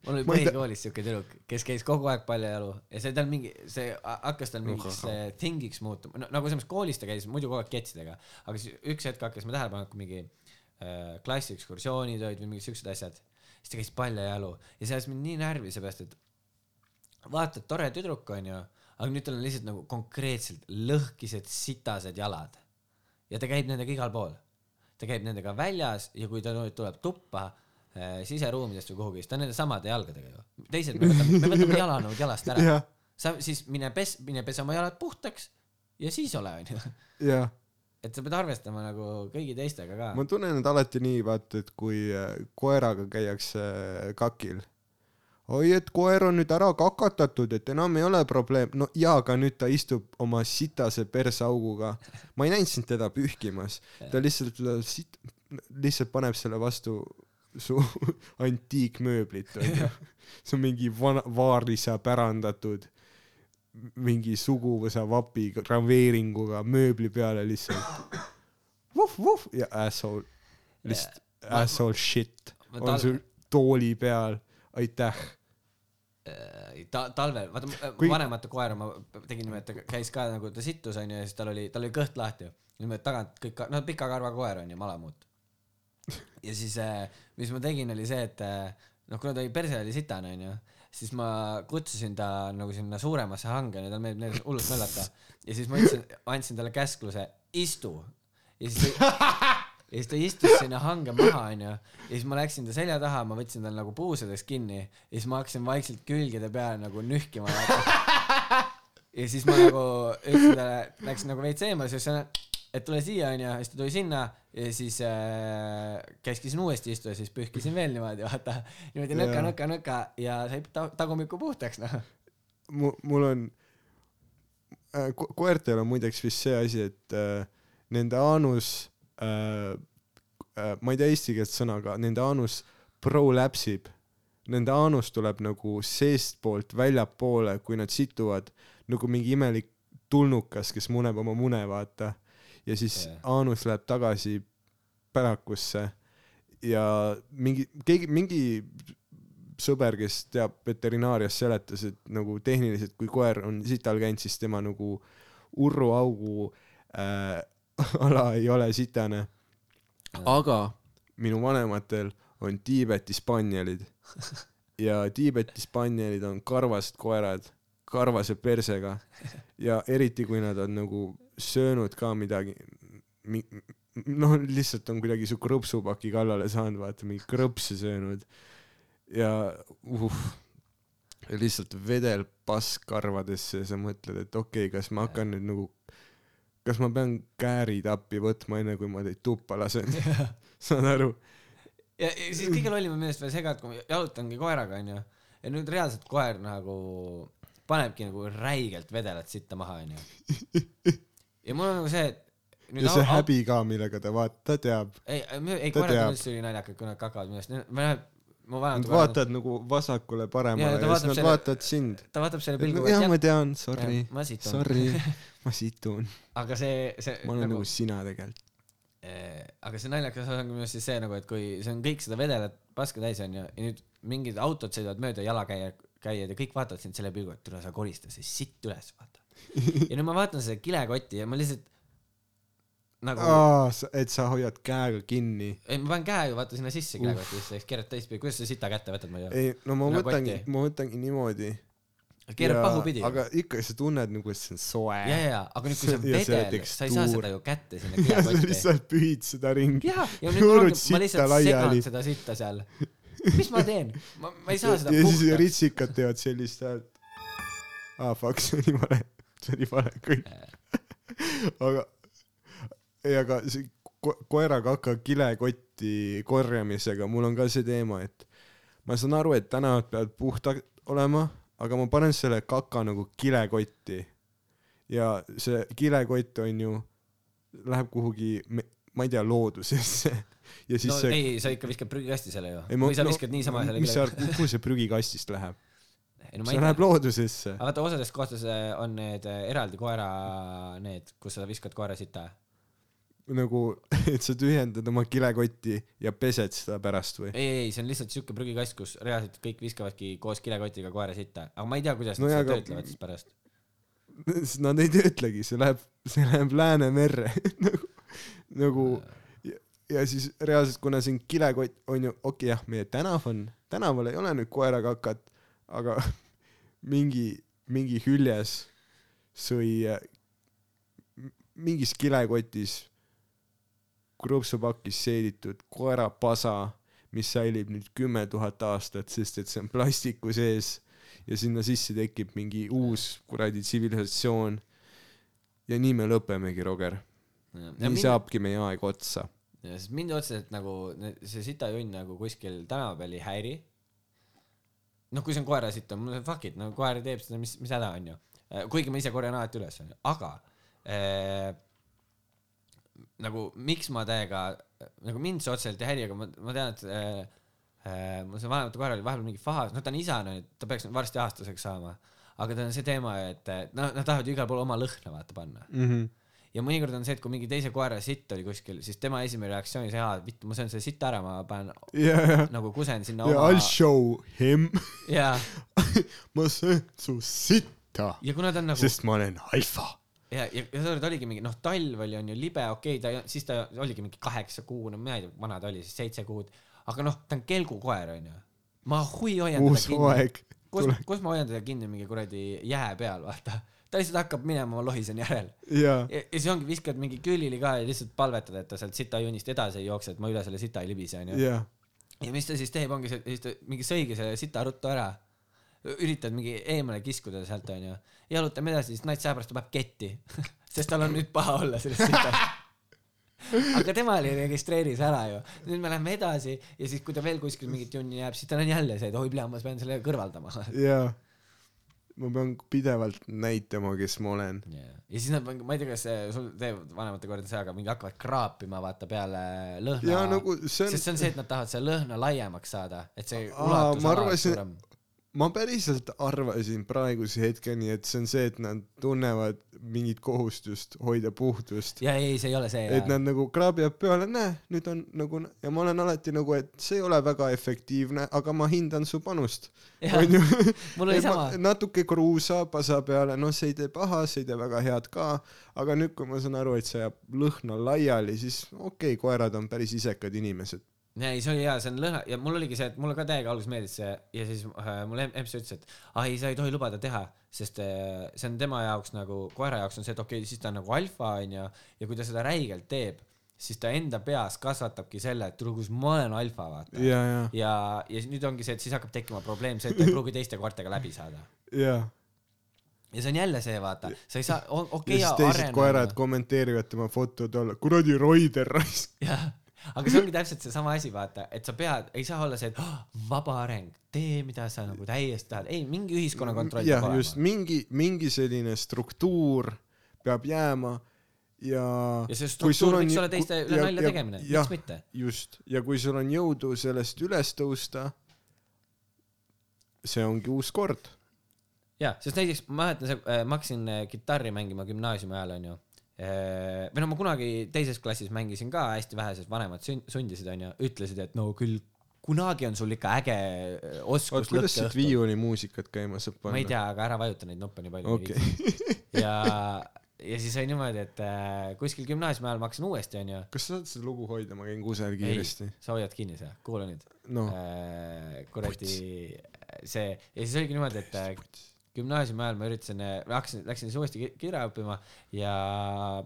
mul oli põhikoolis siuke tüdruk, kes käis kogu aeg paljajalu ja see tal mingi, see ha- hakkas tal mingiks thingiks muutuma, no nagu selles mõttes koolis ta käis muidu kogu aeg ketsidega, aga siis üks hetk hakkas ma tähele panema, kui mingi äh, klassiekskursioonid olid või mingid siuksed asjad, siis ta käis paljajalu ja see ajas mind nii närvi, seepärast et vaata, tore tüdruk onju, aga nüüd tal on lihtsalt nagu konkreetselt lõhkised sitased jalad ja ta käib nendega igal pool. ta käib nendega väljas ja kui ta nüüd tuleb tuppa äh, siseruumidest või kuhugi, siis ta on nende samade jalgadega ju. teised, me võtame, me võtame jalanõud jalast ära. jah, sa siis mine pes-, mine pese oma jalad puhtaks ja siis ole onju. jah. et sa pead arvestama nagu kõigi teistega ka. ma tunnen, et alati nii, vaata, et kui äh, koeraga käiakse kakil. oi, et koer on nüüd ära kakatatud, et enam ei ole probleem. no jaa, aga nüüd ta istub oma sitase persauguga. ma ei näinud sind teda pühkimas. ta lihtsalt sit-, lihtsalt paneb selle vastu su antiikmööblit, onju. see on mingi vana, vaarisa pärandatud mingi suguvõsa vapi graveeringuga mööbli peale lihtsalt vuh-vuh ja asshole, lihtsalt Ma- asshole shit on sul tooli peal, aitäh. Äh, ta talvel, vaata Kui- kui... vanemate koera ma tegin niimoodi, et ta käis ka nagu ta sittus onju ja siis tal oli, tal oli kõht lahti. niimoodi tagant kõik, no pika karva koer onju, malamuut. ja siis äh,, mis ma tegin, oli see, et äh, noh, kuna ta oli perse oli sitane onju, siis ma kutsusin ta nagu sinna suuremasse hange, tal meeldib neil hullult möllata. ja siis ma ütlesin, andsin talle käskluse, istu. ja siis ja siis ta istus sinna hange maha onju. Ja siis ma läksin ta selja taha, ma võtsin tal nagu puusadest kinni. Ja siis ma hakkasin vaikselt külgede peale nagu nühkima. ja siis ma nagu ütlesin talle, läksin nagu veits eemale, siis ütlesin, et tule siia onju, siis ta tuli sinna ja siis äh, käskisin uuesti istuda, siis pühkisin veel niimoodi, vaata. Niimoodi nõka, nõka, nõka. Ja sai ta- tagumikku puhtaks noh. mu-, mul on äh,, ko- koertel on muideks vist see asi, et äh, nende aanus äh, äh,, ma ei tea eesti keelt sõna, aga nende aanus prolapsib nende aanus tuleb nagu seestpoolt väljapoole, kui nad situvad nagu mingi imelik tulnukas, kes muneb oma mune, vaata. ja siis Jah. aanus läheb tagasi pärakusse ja mingi, keegi, mingi sõber, kes teab veterinaarias, seletas, et nagu tehniliselt, kui koer on sital käinud, siis tema nagu urruaugu äh, ala ei ole sitane. aga minu vanematel on Tiibeti spanjalid ja Tiibeti spanjalid on karvased koerad, karvase persega. Ja eriti kui nad on nagu söönud ka midagi, noh, lihtsalt on kuidagi su krõpsupaki kallale saanud, vaata mingi krõpse söönud. Ja uh, lihtsalt vedel pask karvadesse ja sa mõtled, et okei okay,, kas ma hakkan nüüd nagu, kas ma pean käärid appi võtma, enne kui ma teid tuppa lasen, saad aru? ja, siis kõige lollim on minu arust veel see ka, et kui ma jalutangi koeraga onju ja nüüd reaalselt koer nagu panebki nagu räigelt vedelat sitta maha onju. ja mul on nagu see, et. ja see häbi ka, millega ta vaat-, ta teab. ei, ei koerad on üldse ülinaljakad, kui nad kakavad minu arust, ma näen, ma vaatan Nad. vaatavad nagu vasakule-paremale Jaa, ja, ja siis nad selle- vaatavad sind. ta vaatab selle pilguga, jah, ma tean, sorry, sorry, ma situn. aga see, see ma olen nagu sina tegelikult. Eh, aga see naljakas osa on minu arust siis see nagu, et kui see on kõik seda vedelat paska täis onju ja nüüd mingid autod sõidavad mööda jalakäija, käijad ja kõik vaatavad sind selle pilgu, et tule sa korista see sitt üles, vaata. ja nüüd ma vaatan seda kilekotti ja ma lihtsalt nagu aa, et sa hoiad käega kinni. ei, ma panen käe ju vaata sinna sisse kilekotti sisse, eks keerad teistpidi, kuidas sa sita kätte võtad, ma ei tea. ei, no ma Nagu võtangi ma võtangi niimoodi. Keerad pahupidi. aga ikka sa tunned nagu, et see on soe. ja, ja, ja, aga nüüd, kui see on Ja see vedel, sa ei saa seda ju kätte sinna ja sa kilekotti. lihtsalt pühid seda ringi. ja, ja nüüd ma sitta lihtsalt segan seda sitta seal. mis ma teen? ma, ma ei saa seda ja siis puhtaks. ritsikad teevad sellist häält. aa, fuck, see oli vale, see oli vale kõik. aga, ei, aga see ko- koera kaka kilekotti korjamisega, mul on ka see teema, et ma saan aru, et tänavad peavad puhtad olema, aga ma panen selle kaka nagu kilekotti. ja see kilekott on ju, läheb kuhugi, ma ei tea, loodusesse ja siis no see ei, sa ikka viskad prügikasti selle ju. Või sa no, viskad niisama selle mis kile-, kuhu see prügikastist läheb? no see läheb loodusesse. aga vaata, osades kohtades äh, on need äh, eraldi koera, need, kus sa viskad koera sita. Nagu, et sa tühjendad oma kilekotti ja pesed seda pärast või? ei, ei, see on lihtsalt siuke prügikast, kus reaalselt kõik viskavadki koos kilekotiga koera sita, aga ma ei tea, kuidas No nad seda töötlevad siis pärast. Nad ei töötlegi, see läheb, see läheb Läänemerre nagu, nagu ja, ja siis reaalselt, kuna siin kilekott on ju, okei okay, jah, meie tänav on, tänaval ei ole nüüd koerakakat, aga mingi, mingi hüljes sõi mingis kilekotis krõpsupakis seeditud koerapasa, mis säilib nüüd kümme tuhat aastat, sest et see on plastiku sees ja sinna sisse tekib mingi uus kuradi tsivilisatsioon. ja nii me lõpemegi, Roger. nii mind.... saabki meie aeg otsa. sest mind otseselt nagu see sitajonn nagu kuskil tänava peal ei häiri. noh, kui see on koera sitt, mul on fuck it, no koer teeb seda, mis, mis häda on ju. kuigi ma ise korjan alati üles, onju, aga äh, nagu miks ma täiega, nagu mind see otseselt ei häiri, aga ma, ma tean, et äh, äh, mul see vanemate koer oli vahepeal mingi fahas, noh, ta on isane, ta peaks nüüd varsti aastaseks saama, aga tal on see teema, et noh, nad tahavad ju igal pool oma lõhna vaata panna Mm -hmm. ja mõnikord on see, et kui mingi teise koera sitt oli kuskil, siis tema esimene reaktsioon oli see, aa, vittu, ma söön selle sitta ära, ma panen ja, nagu kusen sinna ja oma I'll show him. ja, ma söön su sitta, ja kuna ta on nagu sest ma olen alfa. ja, ja, ja tookord oligi mingi noh, talv oli onju libe, okei okay,, ta, siis ta oligi mingi kaheksa kuune, ma ei tea, vana ta oli siis seitse kuud, aga noh, ta on kelgukoer onju. ma hui hoian teda uus kinni, hooaeg kus kus ma hoian teda kinni mingi kuradi jää peal, vaata. ta lihtsalt hakkab minema, malohisen järel. ja, ja, ja siis ongi, viskad mingi külili ka ja lihtsalt palvetad, et ta sealt sitajunnist edasi ei jookse, et ma üle selle sita ei libise onju. ja, ja mis ta siis teeb, ongi see, siis ta mingi sõigi selle sita ruttu ära. üritad mingi eemale kiskuda sealt onju, jalutame edasi, siis ta paneb ketti, sest tal on nüüd paha olla sellest sitast. aga tema oli registreeris ära ju, nüüd me läheme edasi ja siis, kui ta veel kuskil mingit junni jääb, siis tal on jälle see, et oi pea, ma pean selle kõrvaldama. ja. ma pean pidevalt näitama, kes ma olen. yeah.. ja siis nad, ma ei tea, kas see- sul teevad vanemate korda see, aga mingi hakkavad kraapima vaata peale lõhna nagu see sest see on, on see, et nad tahavad selle lõhna laiemaks saada, et see Aa, ulatus arvasin- suurem. Ma päriselt arvasin praeguse hetkeni, et see on see, et nad tunnevad mingit kohustust hoida puhtust. ja ei, see ei ole see. et nad nagu kraabivad peale, näe, nüüd on nagu ja ma olen alati nagu, et see ei ole väga efektiivne, aga ma hindan su panust. onju. mul oli sama. natuke kruusa pasa peale, noh, see ei tee paha, see ei tee väga head ka, aga nüüd, kui ma saan aru, et see jääb lõhna laiali, siis okei okay,, koerad on päris isekad inimesed. Ja ei, see oli hea, see on lõhna ja mul oligi see, et mulle ka täiega alguses meeldis see ja siis äh, mul em- emps ütles, et ah ei, sa ei tohi lubada teha, sest äh, see on tema jaoks nagu, koera jaoks on see, et okei okay,, siis ta on nagu alfa onju ja kui ta seda räigelt teeb, siis ta enda peas kasvatabki selle, et kus ma olen alfa vaata. ja, ja, ja, ja nüüd ongi see, et siis hakkab tekkima probleem see, et ta ei pruugi teiste koertega läbi saada. ja. ja see on jälle see, vaata, sa ei saa, okei ja siis teised koerad. kommenteerivad tema fotode alla, kuradi Roider raisk. jah, aga see ongi täpselt seesama asi, vaata, et sa pead, ei saa olla see, et oh, vaba areng, tee, mida sa nagu täiesti tahad, ei, mingi ühiskonna kontroll peab, just olema. mingi, mingi selline struktuur peab jääma ja ja see struktuur on võiks ju- olla teiste ja- üle nalja ja- tegemine, miks mitte? just, ja kui sul on jõudu sellest üles tõusta, see ongi uus kord. jaa, sest näiteks ma mäletan, see, ma hakkasin äh, kitarri mängima gümnaasiumi ajal, onju. Või no ma kunagi teises klassis mängisin ka hästi vähe, sest vanemad sun- sundisid, onju, ütlesid, et no küll kunagi on sul ikka äge äh, oskus kuidas siit viiulimuusikat käima saab panna? ma ei tea, aga ära vajuta neid nuppe nii palju okei, ja, ja siis oli niimoodi, et äh, kuskil gümnaasiumi ajal ma hakkasin uuesti, onju. kas sa saad seda lugu hoida, ma käin kusagil kiiresti. sa hoiad kinni seda, kuula nüüd noh, äh,. kuradi see ja siis oligi niimoodi, et äh, gümnaasiumi ajal ma üritasin, hakkasin, läksin siis uuesti ki- kidra õppima ja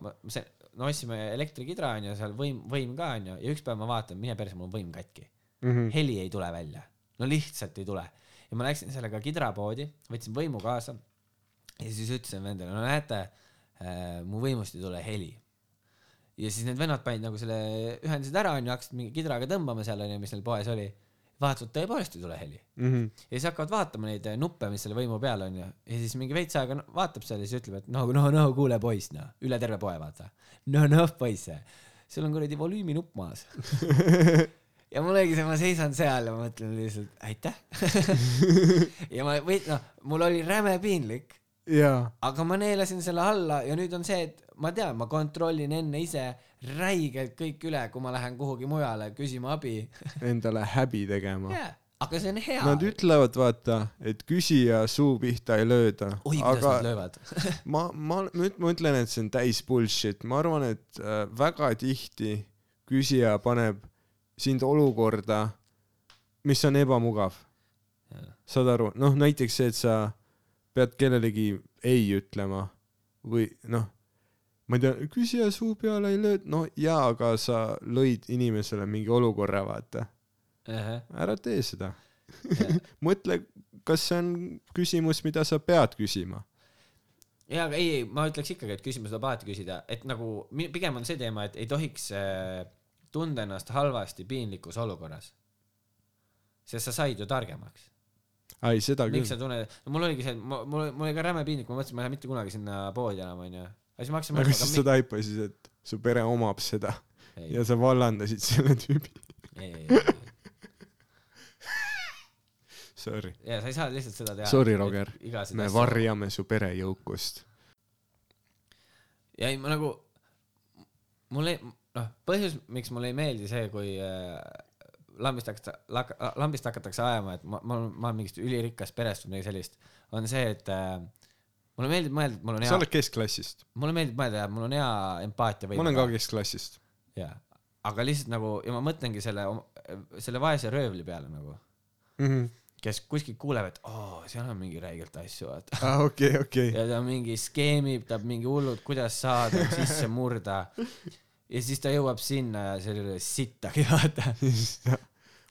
ma, see, no ostsime elektrikidra onju, seal võim, võim ka onju ja üks päev ma vaatan, mine perse, mul on võim katki. Mhm. heli ei tule välja, no lihtsalt ei tule. ja ma läksin sellega kidrapoodi, võtsin võimu kaasa ja siis ütlesin vendale, no näete äh,, mu võimust ei tule heli. ja siis need vennad panid nagu selle, ühendasid ära onju, hakkasid mingi kidraga tõmbama seal onju, mis neil poes oli. vaatasid, tõepoolest ei tule heli. Mhm. ja siis hakkavad vaatama neid äh, nuppe, mis selle võimu peal on ju, ja siis mingi veits aega no, vaatab seal ja siis ütleb, et no, no, no kuule poiss, noh, üle terve poe vaata. no, noh poiss, sul on kuradi volüüminupp maas. ja mul oligi see, ma seisan seal ja ma mõtlen lihtsalt aitäh. ja ma või noh, mul oli räme piinlik, aga ma neelasin selle alla ja nüüd on see, et ma tean, ma kontrollin enne ise räigelt kõik üle, kui ma lähen kuhugi mujale küsima abi. endale häbi tegema. jaa, aga see on hea. Nad ütlevad, vaata, et küsija suu pihta ei lööda. oi, kuidas aga nad löövad. ma, ma nüüd ma ütlen, et see on täis bullshit, ma arvan, et äh, väga tihti küsija paneb sind olukorda, mis on ebamugav. saad aru, noh näiteks see, et sa pead kellelegi ei ütlema või noh, ma ei tea, küsija suu peale ei löö, no jaa, aga sa lõid inimesele mingi olukorra, vaata, ära tee seda. mõtle, kas see on küsimus, mida sa pead küsima. jaa, aga ei, ei, ma ütleks ikkagi, et küsimusi tuleb alati küsida, et nagu pigem on see teema, et ei tohiks äh, tunda ennast halvasti piinlikus olukorras. sest sa said ju targemaks. ei, seda miks sa küll. tunned, no mul oligi see, mul, mul oli ka räme piinlik, ma mõtlesin, ma ei lähe mitte kunagi sinna poodi enam, onju. Aga siis ma hakkasin aga siis sa taipasid, et su pere omab seda ei, ja sa vallandasid selle tüübi. Sorry, ja sa ei saa lihtsalt seda teha. Sorry, Roger. me asja- varjame su pere jõukust. ja ei, ma nagu, mulle, noh, põhjus, miks mulle ei meeldi see, kui äh, lambist hakatakse, lambist hakatakse ajama, et ma, ma, ma olen mingist ülirikkast perest või midagi sellist, on see, et äh, mulle meeldib mõelda, et mul on sa hea, oled keskklassist, mulle meeldib mõelda, mul on hea empaatia ma olen ka keskklassist. jaa, aga lihtsalt nagu ja ma mõtlengi selle, selle vaese röövli peale nagu, kes kuskilt kuuleb, et oo, seal on mingi räigelt asju, vaata. aa, Ah, okei, okei. ja ta mingi skeemib, ta mingi hullult, kuidas saada, sisse murda. ja siis ta jõuab sinna ja ole sittagi, vaata.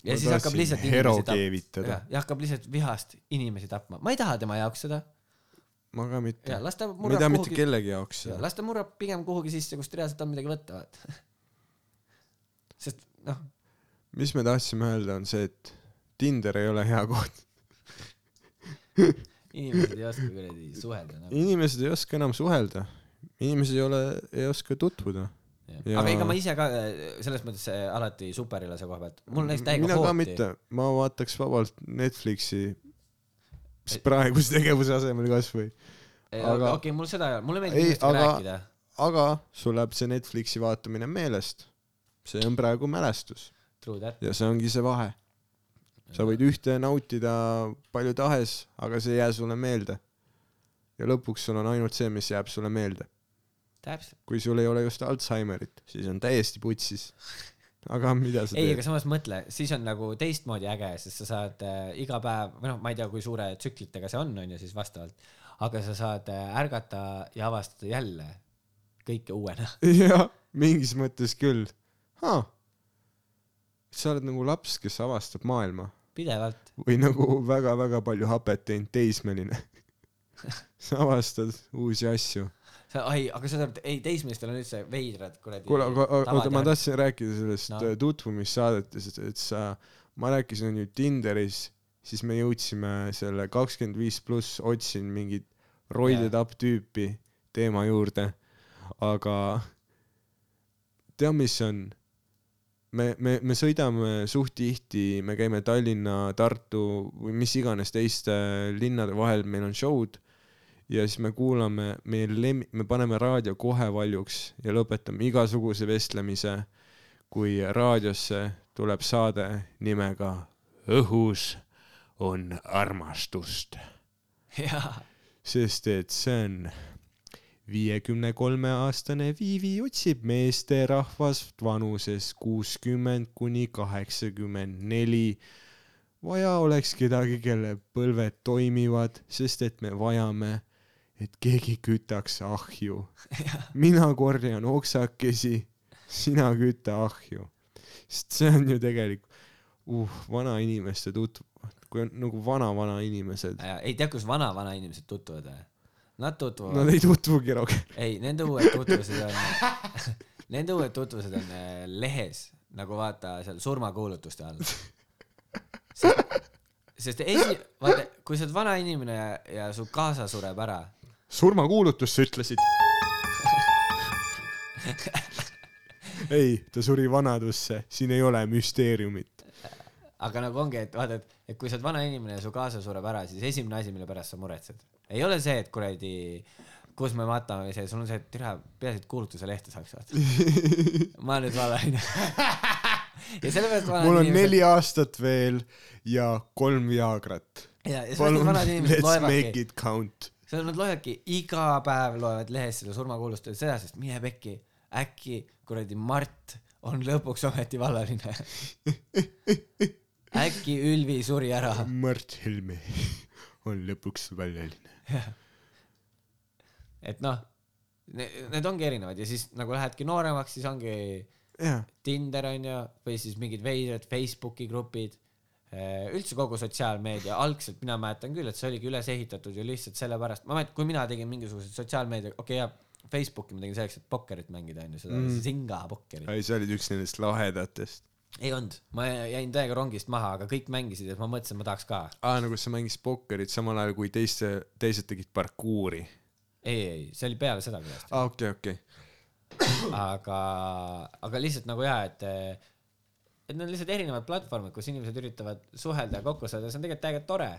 ja siis hakkab lihtsalt inimesi tapma. ja hakkab lihtsalt vihast inimesi tapma. ma ei taha tema jaoks seda. Ma ka mitte ja. las ta murrab mitte kuhugi, kellegi jaoks seda. las ta murrab pigem kuhugi sisse, kust reaalselt on midagi võtta, vaata. sest noh, mis me tahtsime öelda, on see, et Tinder ei ole hea koht. inimesed ei oska kuradi suhelda nagu. inimesed ei oska enam suhelda, inimesed ei ole, ei oska tutvuda. Ja- aga ega ma ise ka äh, selles mõttes äh, alati superilase koha pealt, mul näiteks täiega mina ka hooti mitte, ma vaataks vabalt Netflixi praeguse tegevuse asemel kasvõi, aga okei, mul seda, mulle meeldib aga- rääkida. aga sul läheb see Netflixi vaatamine meelest. see on praegu mälestus ja see ongi see vahe. sa võid ühte nautida palju tahes, aga see ei jää sulle meelde. ja lõpuks sul on ainult see, mis jääb sulle meelde. kui sul ei ole just Alžeimerit, siis on täiesti putsis. aga mida sa ei, aga teed? samas mõtle, siis on nagu teistmoodi äge, sest sa saad äh, iga päev, või noh, ma ei tea, kui suure tsüklitega see on, onju, siis vastavalt, aga sa saad äh, ärgata ja avastada jälle kõike uuena. jah, mingis mõttes küll. sa oled nagu laps, kes avastab maailma pidevalt. või nagu väga-väga palju hapet teinud teismeline. sa avastad uusi asju. sa, ai, aga sa saad, ei, teismelistel on üldse veidrad kuradi. kuule, aga oota, ma tahtsin rääkida sellest No. no. tutvumissaadetest, et sa, ma rääkisin ju Tinderis, siis me jõudsime selle kakskümmend viis pluss, otsin mingit roided up tüüpi teema juurde, aga tead, mis on? me, me, me sõidame suht tihti, me käime Tallinna, Tartu või mis iganes teiste linnade vahel, meil on show'd ja siis me kuulame meie lem-, me paneme raadio kohe valjuks ja lõpetame igasuguse vestlemise, kui raadiosse tuleb saade nimega Õhus on armastust, sest et see on viiekümne kolme aastane Viivi otsib meesterahvast vanuses kuuskümmend kuni kaheksakümmend neli. vaja oleks kedagi, kelle põlved toimivad, sest et me vajame, et keegi kütaks ahju. mina korjan oksakesi, sina küta ahju. sest see on ju tegelikult uh, vanainimeste tutv-, kui on nagu vana-vana inimesed, ei tea, kus vana-vana inimesed tutvuvad või? Nad tutvuvad nad ei tutvugi rohkem. ei, nende uued tutvused on, nende uued tutvused on äh, lehes, nagu vaata seal surmakuulutuste all. sest, sest esi-, vaata, kui sa oled vana inimene ja, ja su kaasa sureb ära, surmakuulutus, sa ütlesid. ei, ta suri vanadusse, siin ei ole müsteeriumit. aga nagu ongi, et vaata, et, et kui sa oled vana inimene ja su kaasa sureb ära, siis esimene asi, mille pärast sa muretsed, ei ole see, et kuradi, kus me matame see, sul on see, et türa, peaasi, et kuulutuse lehte saaks vaata. ma nüüd vanaine. ja sellepärast vanad mul on inimesed- neli aastat veel ja kolm Viagrat. ja, ja sellepärast vanad inimesed let's make loevadki, it count. Seal nad loevadki iga päev loevad lehes seda surmakuulustust seda, sest mine pekki, äkki kuradi Mart on lõpuks ometi vallaline. äkki Ülvi suri ära. Mart Helme on lõpuks väljaline. et noh, need ongi erinevad ja siis nagu lähedki nooremaks, siis ongi jah, Tinder onju või siis mingid veidrad Facebooki grupid. Üldse kogu sotsiaalmeedia, algselt mina mäletan küll, et see oligi üles ehitatud ju lihtsalt sellepärast, ma mäletan, kui mina tegin mingisuguseid sotsiaalmeedia, okei okay, jaa, Facebooki ma tegin selleks, et pokkerit mängida onju, seda Mm. singa pokkerit. ei sa olid üks nendest lahedatest. ei olnud, ma jäin täiega rongist maha, aga kõik mängisid ja ma mõtlesin, ma tahaks ka. aa, nagu sa mängisid pokkerit samal ajal kui teiste, teised tegid parkuuri. ei, ei, see oli peale seda küljest. aa, okei, okei. aga, aga lihtsalt nagu jaa, et, et need on lihtsalt erinevad platvormid, kus inimesed üritavad suhelda ja kokku saada, see on tegelikult täiega tore.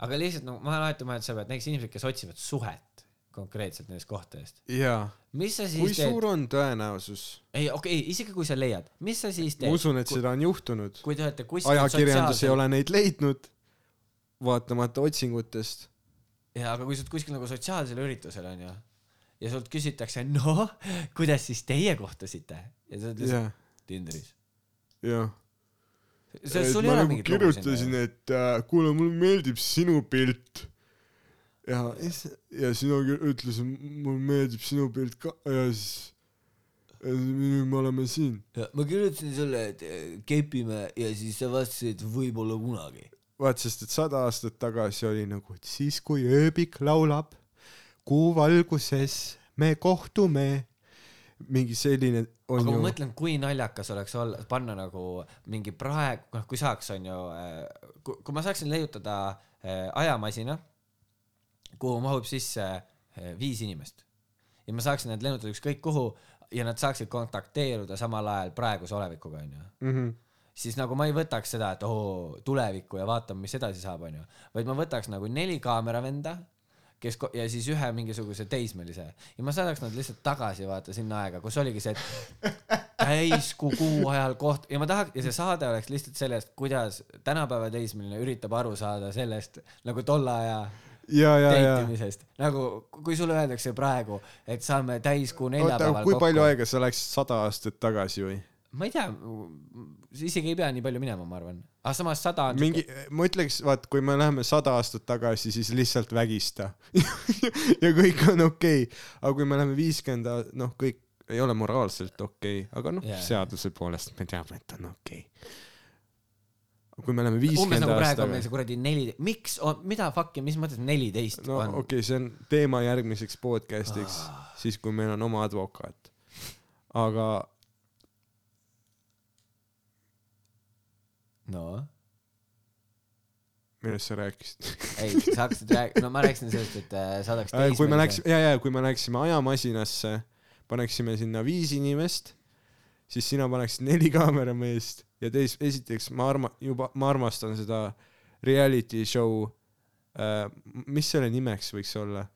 aga lihtsalt nagu ma olen alati mõelnud selle peale, et näiteks inimesed, kes otsivad suhet konkreetselt nendest kohtadest, jaa. mis sa kui siis teed suur? on tõenäosus? ei, okei okay,, isegi kui sa leiad, mis sa siis ma teed, usun, et seda on juhtunud. kui te olete kuskil ajakirjandus ei sotsiaalsel- ole neid leidnud, vaatamata otsingutest. jaa, aga kui sa oled kuskil nagu sotsiaalsel üritusel onju ja sult küsitakse, noh, kuidas siis teie kohtusite ja sa ütled jah, Tinderis. jah. ei ole nagu kirjutasin, et äh, kuule, mulle meeldib sinu pilt. ja, ja sina ütlesid, mulle meeldib sinu pilt ka ja siis nüüd me oleme siin. ma kirjutasin sulle, et äh, kepime ja siis sa vastasid võib-olla kunagi. vaat, sest et sada aastat tagasi oli nagu, et siis kui ööbik laulab, kuu valguses me kohtume. Mingi selline on aga ma ju, mõtlen, kui naljakas oleks olla, panna nagu mingi praegu, noh, kui saaks, onju, kui, kui ma saaksin leiutada äh, ajamasina kuhu mahub sisse eh, viis inimest ja ma saaksin nad lennutada ükskõik kuhu ja nad saaksid kontakteeruda samal ajal praeguse olevikuga onju mm. -hmm. siis nagu ma ei võtaks seda, et oo tulevikku ja vaatame, mis edasi saab onju, vaid ma võtaks nagu neli kaameravenda, kes ja siis ühe mingisuguse teismelise ja ma saadaks nad lihtsalt tagasi vaata sinna aega, kus oligi see, et täiskuu kuu ajal koht ja ma tahaks ja see saade oleks lihtsalt sellest, kuidas tänapäeva teismeline üritab aru saada sellest nagu tolle aja ja, ja, ja. nagu kui sulle öeldakse praegu, et saame täiskuu neljapäeval kui palju kokku, aega sa läksid sada aastat tagasi või? Ma ei tea, isegi ei pea nii palju minema, ma arvan, aga samas sada on mingi, ma ütleks, vaat kui me läheme sada aastat tagasi, siis lihtsalt vägista ja kõik on okei okay., aga kui me läheme viiskümmend, noh, kõik ei ole moraalselt okei okay., aga noh yeah., seaduse poolest me teame, et on okei okay.. kui me läheme umbes viiskümmend nagu praegu aastat on meil see kuradi neli, miks on, mida fuck'i, mis mõttes neliteist no on okei okay,, see on teema järgmiseks podcast'iks Ah. siis kui meil on oma advokaat. aga no millest sa rääkisid? ei, sa hakkasid rääkima, no ma rääkisin sellest, et äh, saadaks Äh, kui me läksime, ja, ja kui me läksime ajamasinasse, paneksime sinna viis inimest, siis sina paneksid neli kaamerameest ja teis-, esiteks ma arma-, juba, ma armastan seda reality show äh,, mis selle nimeks võiks olla?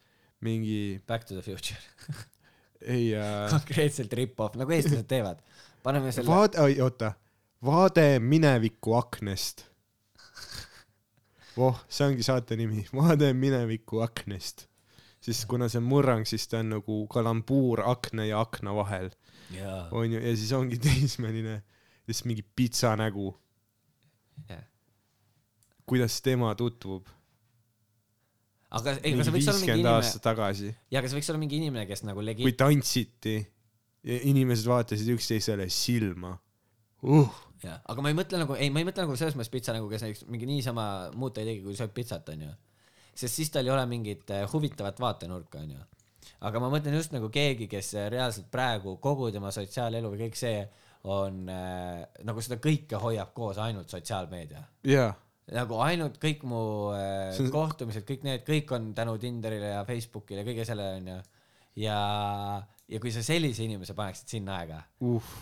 mingi, Back to the future, ei äh, konkreetselt rip-off, nagu eestlased teevad. paneme selle, vaade, oota, vaade mineviku aknest. voh, see ongi saate nimi, vaade mineviku aknest. siis kuna see on murrang, siis ta on nagu kalambuur akna ja akna vahel, onju, ja siis ongi teismeline, lihtsalt mingi pitsa nägu, kuidas tema tutvub aga ei, see võiks olla mingi inimene, aastat tagasi, aga see võiks olla mingi inimene, kes nagu legi- kui, tantsiti ja inimesed vaatasid üksteisele silma uh.. jah, aga ma ei mõtle nagu, ei, ma ei mõtle nagu selles mõttes pitsa nagu, kes näiteks mingi niisama muud ei tegi, kui sööb pitsat, onju. sest siis tal ei ole mingit äh, huvitavat vaatenurka, onju. aga ma mõtlen just nagu keegi, kes äh, reaalselt praegu kogu tema sotsiaalelu või kõik see on äh, nagu seda kõike hoiab koos ainult sotsiaalmeedia jaa nagu ainult kõik mu äh, on- kohtumised, kõik need, kõik on tänu Tinderile ja Facebookile ja kõige sellele onju. ja, ja kui sa sellise inimese paneksid sinna aega, uh..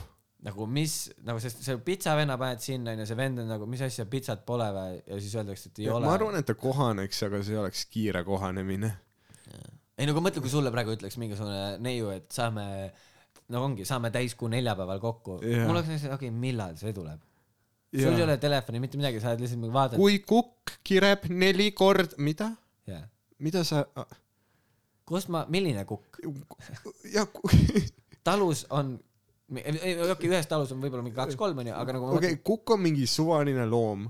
Nagu mis, nagu sest see pitsavenna paned sinna onju, see vend on nagu, mis asja, pitsat pole või, ja siis öeldakse, et ei Ja ole. ma arvan, et ta kohaneks, aga see oleks kiire kohanemine. ei no aga mõtle, kui sulle praegu ütleks mingisugune neiu, et saame, no ongi, saame täiskuu neljapäeval kokku mul oleks, okei okay,, millal see tuleb? sul ei ole telefoni, mitte midagi, sa oled lihtsalt mingi vaatad. kui kukk kireb neli kord, mida, jah, mida sa, kust ma, milline kukk? ja talus on, okei okay,, ühes talus on võib-olla mingi kaks-kolm onju, aga nagu okei, kukk on mingi suvaline loom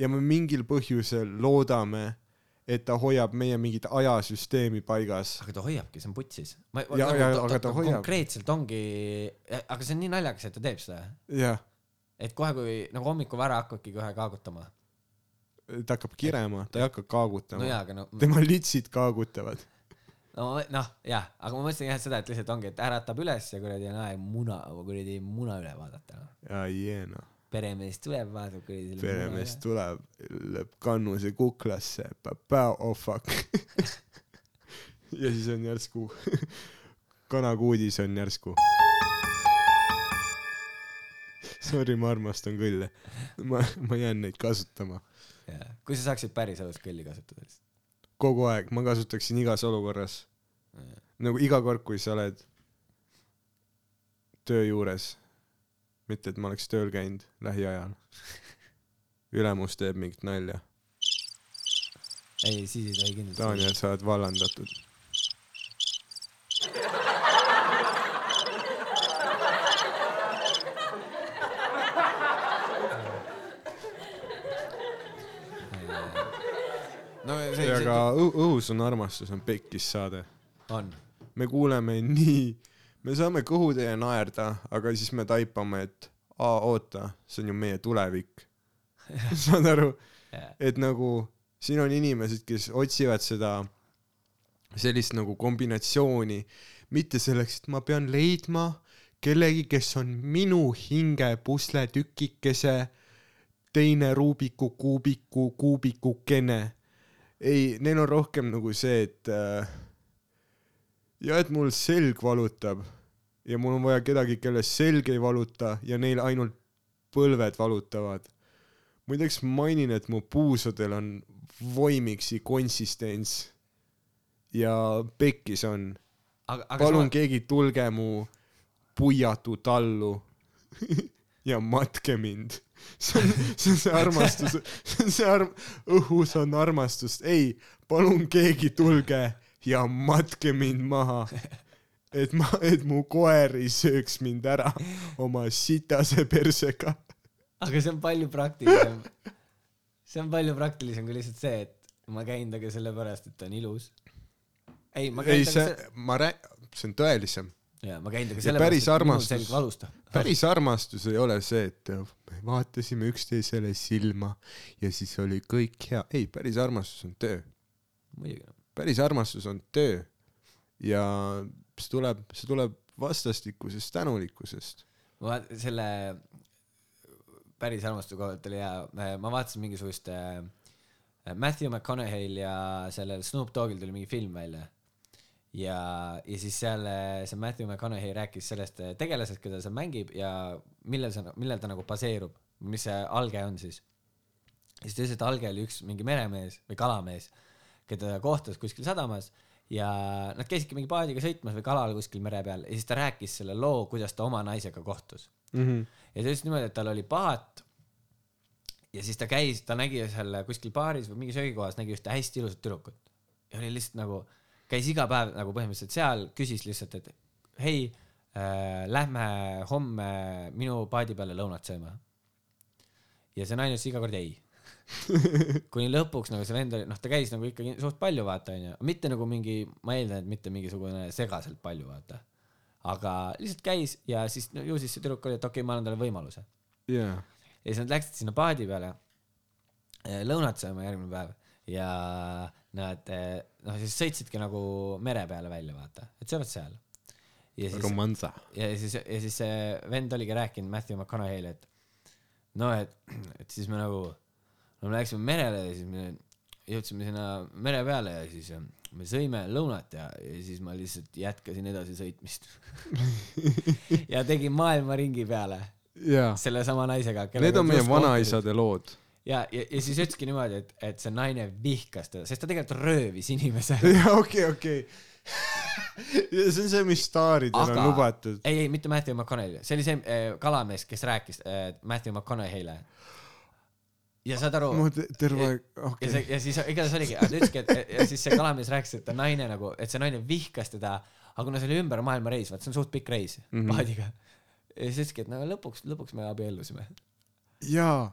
ja me mingil põhjusel loodame, et ta hoiab meie mingit ajasüsteemi paigas. aga ta hoiabki, see on putsis. Hoiab. konkreetselt ongi, aga see on nii naljakas, et ta teeb seda, jah, et kohe, kui nagu hommikul vara hakkabki kohe kaagutama. ta hakkab kirema, ta ei hakka kaagutama no no, tema litsid kaagutavad. No ma- noh, jah, aga ma mõtlesin jah seda, et lihtsalt ongi, et äratab üles ja kuradi on aeg muna, kuradi muna üle vaadata no.. ja jee noh, peremees tuleb, vaatab kuradi peremees tuleb, lööb kannuse kuklasse, oh fuck. ja siis on järsku, kanakuudis on järsku. Sorry, ma armastan kõlle. ma, ma jään neid kasutama jah, kui sa saaksid päriselus kõlli kasutada siis. Kogu aeg, ma kasutaksin igas olukorras. nagu iga kord, kui sa oled töö juures. mitte, et ma oleks tööl käinud lähiajal. ülemus teeb mingit nalja. ei, siis ei tohi kindlasti. Daniel, sa oled vallandatud. No see, see ka õh- õhus on armastus on pekkis saade. on, me kuuleme nii, me saame kõhutäie naerda, aga siis me taipame, et aa, oota, see on ju meie tulevik. saad aru, jah, et nagu siin on inimesed, kes otsivad seda sellist nagu kombinatsiooni, mitte selleks, et ma pean leidma kellegi, kes on minu hinge pusletükikese teine Rubiku kuubiku kuubikukene. ei, neil on rohkem nagu see, et äh, ja et mul selg valutab ja mul on vaja kedagi, kelle selg ei valuta ja neil ainult põlved valutavad. muideks mainin, et mu puusadel on voimiksi konsistents ja pekkis on. palun sama, keegi tulge mu puiatu tallu ja matke mind. see on, see on see armastus, see on see arm-, õhus on armastust, ei, palun keegi tulge ja matke mind maha. et ma, et mu koer ei sööks mind ära oma sitase persega. aga see on palju praktilisem. see on palju praktilisem kui lihtsalt see, et ma käin temaga sellepärast, et ta on ilus. ei, ma käin ei, see temaga, ma rää-, see on tõelisem. jaa, ma käin päris sellepärast, et minu armastus- selg valustab. Päris armastus ei ole see, et me vaatasime üksteisele silma ja siis oli kõik hea. ei, päris armastus on töö. muidugi. päris armastus on töö. ja see tuleb, see tuleb vastastikusest tänulikkusest. ma selle päris armastuse koha pealt oli hea, ma vaatasin mingisugust äh, Matthew McConaughey'l ja sellel Snoop Doggil tuli mingi film välja. ja, ja siis seal äh, see Matthew McConaughey rääkis sellest äh, tegelasest, keda ta mängib ja millel see, millel ta nagu baseerub, mis see alge on siis. ja siis ta ütles, et alge oli üks mingi meremees või kalamees, keda ta kohtas kuskil sadamas ja nad käisidki mingi paadiga sõitmas või kalal kuskil mere peal ja siis ta rääkis selle loo, kuidas ta oma naisega kohtus. mm. -hmm. ja ta ütles niimoodi, et tal oli paat ja siis ta käis, ta nägi seal kuskil baaris või mingi söögikohas nägi ühte hästi ilusat tüdrukut ja oli lihtsalt nagu, käis iga päev nagu põhimõtteliselt seal, küsis lihtsalt, et hei äh,, lähme homme minu paadi peale lõunat sööma. ja see naine ütles iga kord ei. kuni lõpuks nagu see vend oli, noh, ta käis nagu ikkagi suht palju, vaata onju, mitte nagu mingi, ma eeldan, et mitte mingisugune segaselt palju, vaata. aga lihtsalt käis ja siis no, ju siis see tüdruk oli, et okei okay,, ma annan talle võimaluse. jaa. ja siis nad läksid sinna paadi peale eh, lõunat sööma järgmine päev ja nad eh, noh, siis sõitsidki nagu mere peale välja, vaata, et söövad seal. ja siis, ja siis, ja siis see vend oligi rääkinud Matthew McConaughey'le, et no et, et siis me nagu, no me läksime merele ja siis me jõudsime sinna mere peale ja siis eh, me sõime lõunat ja, ja siis ma lihtsalt jätkasin edasi sõitmist. ja tegin maailma ringi peale jaa. sellesama naisega. Need on meie vanaisade lood. ja, ja, ja siis ütleski niimoodi, et, et see naine vihkas teda, sest ta tegelikult röövis inimese. okei, okei. see on see, mis staaridel Aga- on lubatud. ei, ei, mitte Matthew McConaughey, see oli see äh, kalamees, kes rääkis äh, Matthew McConaughey'le. ja saad aru, te- terve aeg, ja okei see, ja siis igatahes oligi, ta ütleski, et ja siis see kalamees rääkis, et ta naine nagu, et see naine vihkas teda, aga kuna see oli ümber maailma reis, vaat see on suht pikk reis mm. -hmm. paadiga. ja siis ütleski, et no lõpuks, lõpuks me abiellusime.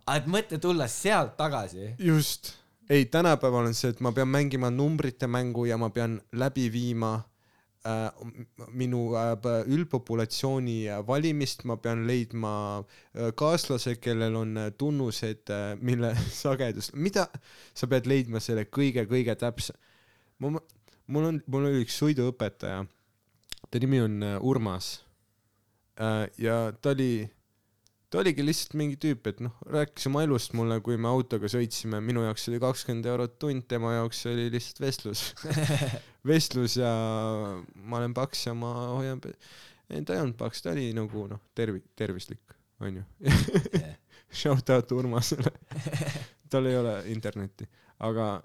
Aga et mõtle tulla sealt tagasi. just. ei, tänapäeval on see, et ma pean mängima numbrite mängu ja ma pean läbi viima äh, minu äh, üldpopulatsiooni valimist, ma pean leidma äh, kaaslase, kellel on äh, tunnused äh,, mille sagedus, mida sa pead leidma selle kõige-kõige täpsem. ma, mul on, mul oli üks sõiduõpetaja, ta nimi on äh, Urmas äh, ja ta oli ta oligi lihtsalt mingi tüüp, et noh, rääkis oma elust mulle, kui me autoga sõitsime, minu jaoks oli kakskümmend eurot tund, tema jaoks oli lihtsalt vestlus. vestlus ja ma olen paks ja ma hoian, ei ta ei olnud paks, ta oli nagu noh, tervi-, tervislik, onju. Shout out Urmasele. tal ei ole internetti, aga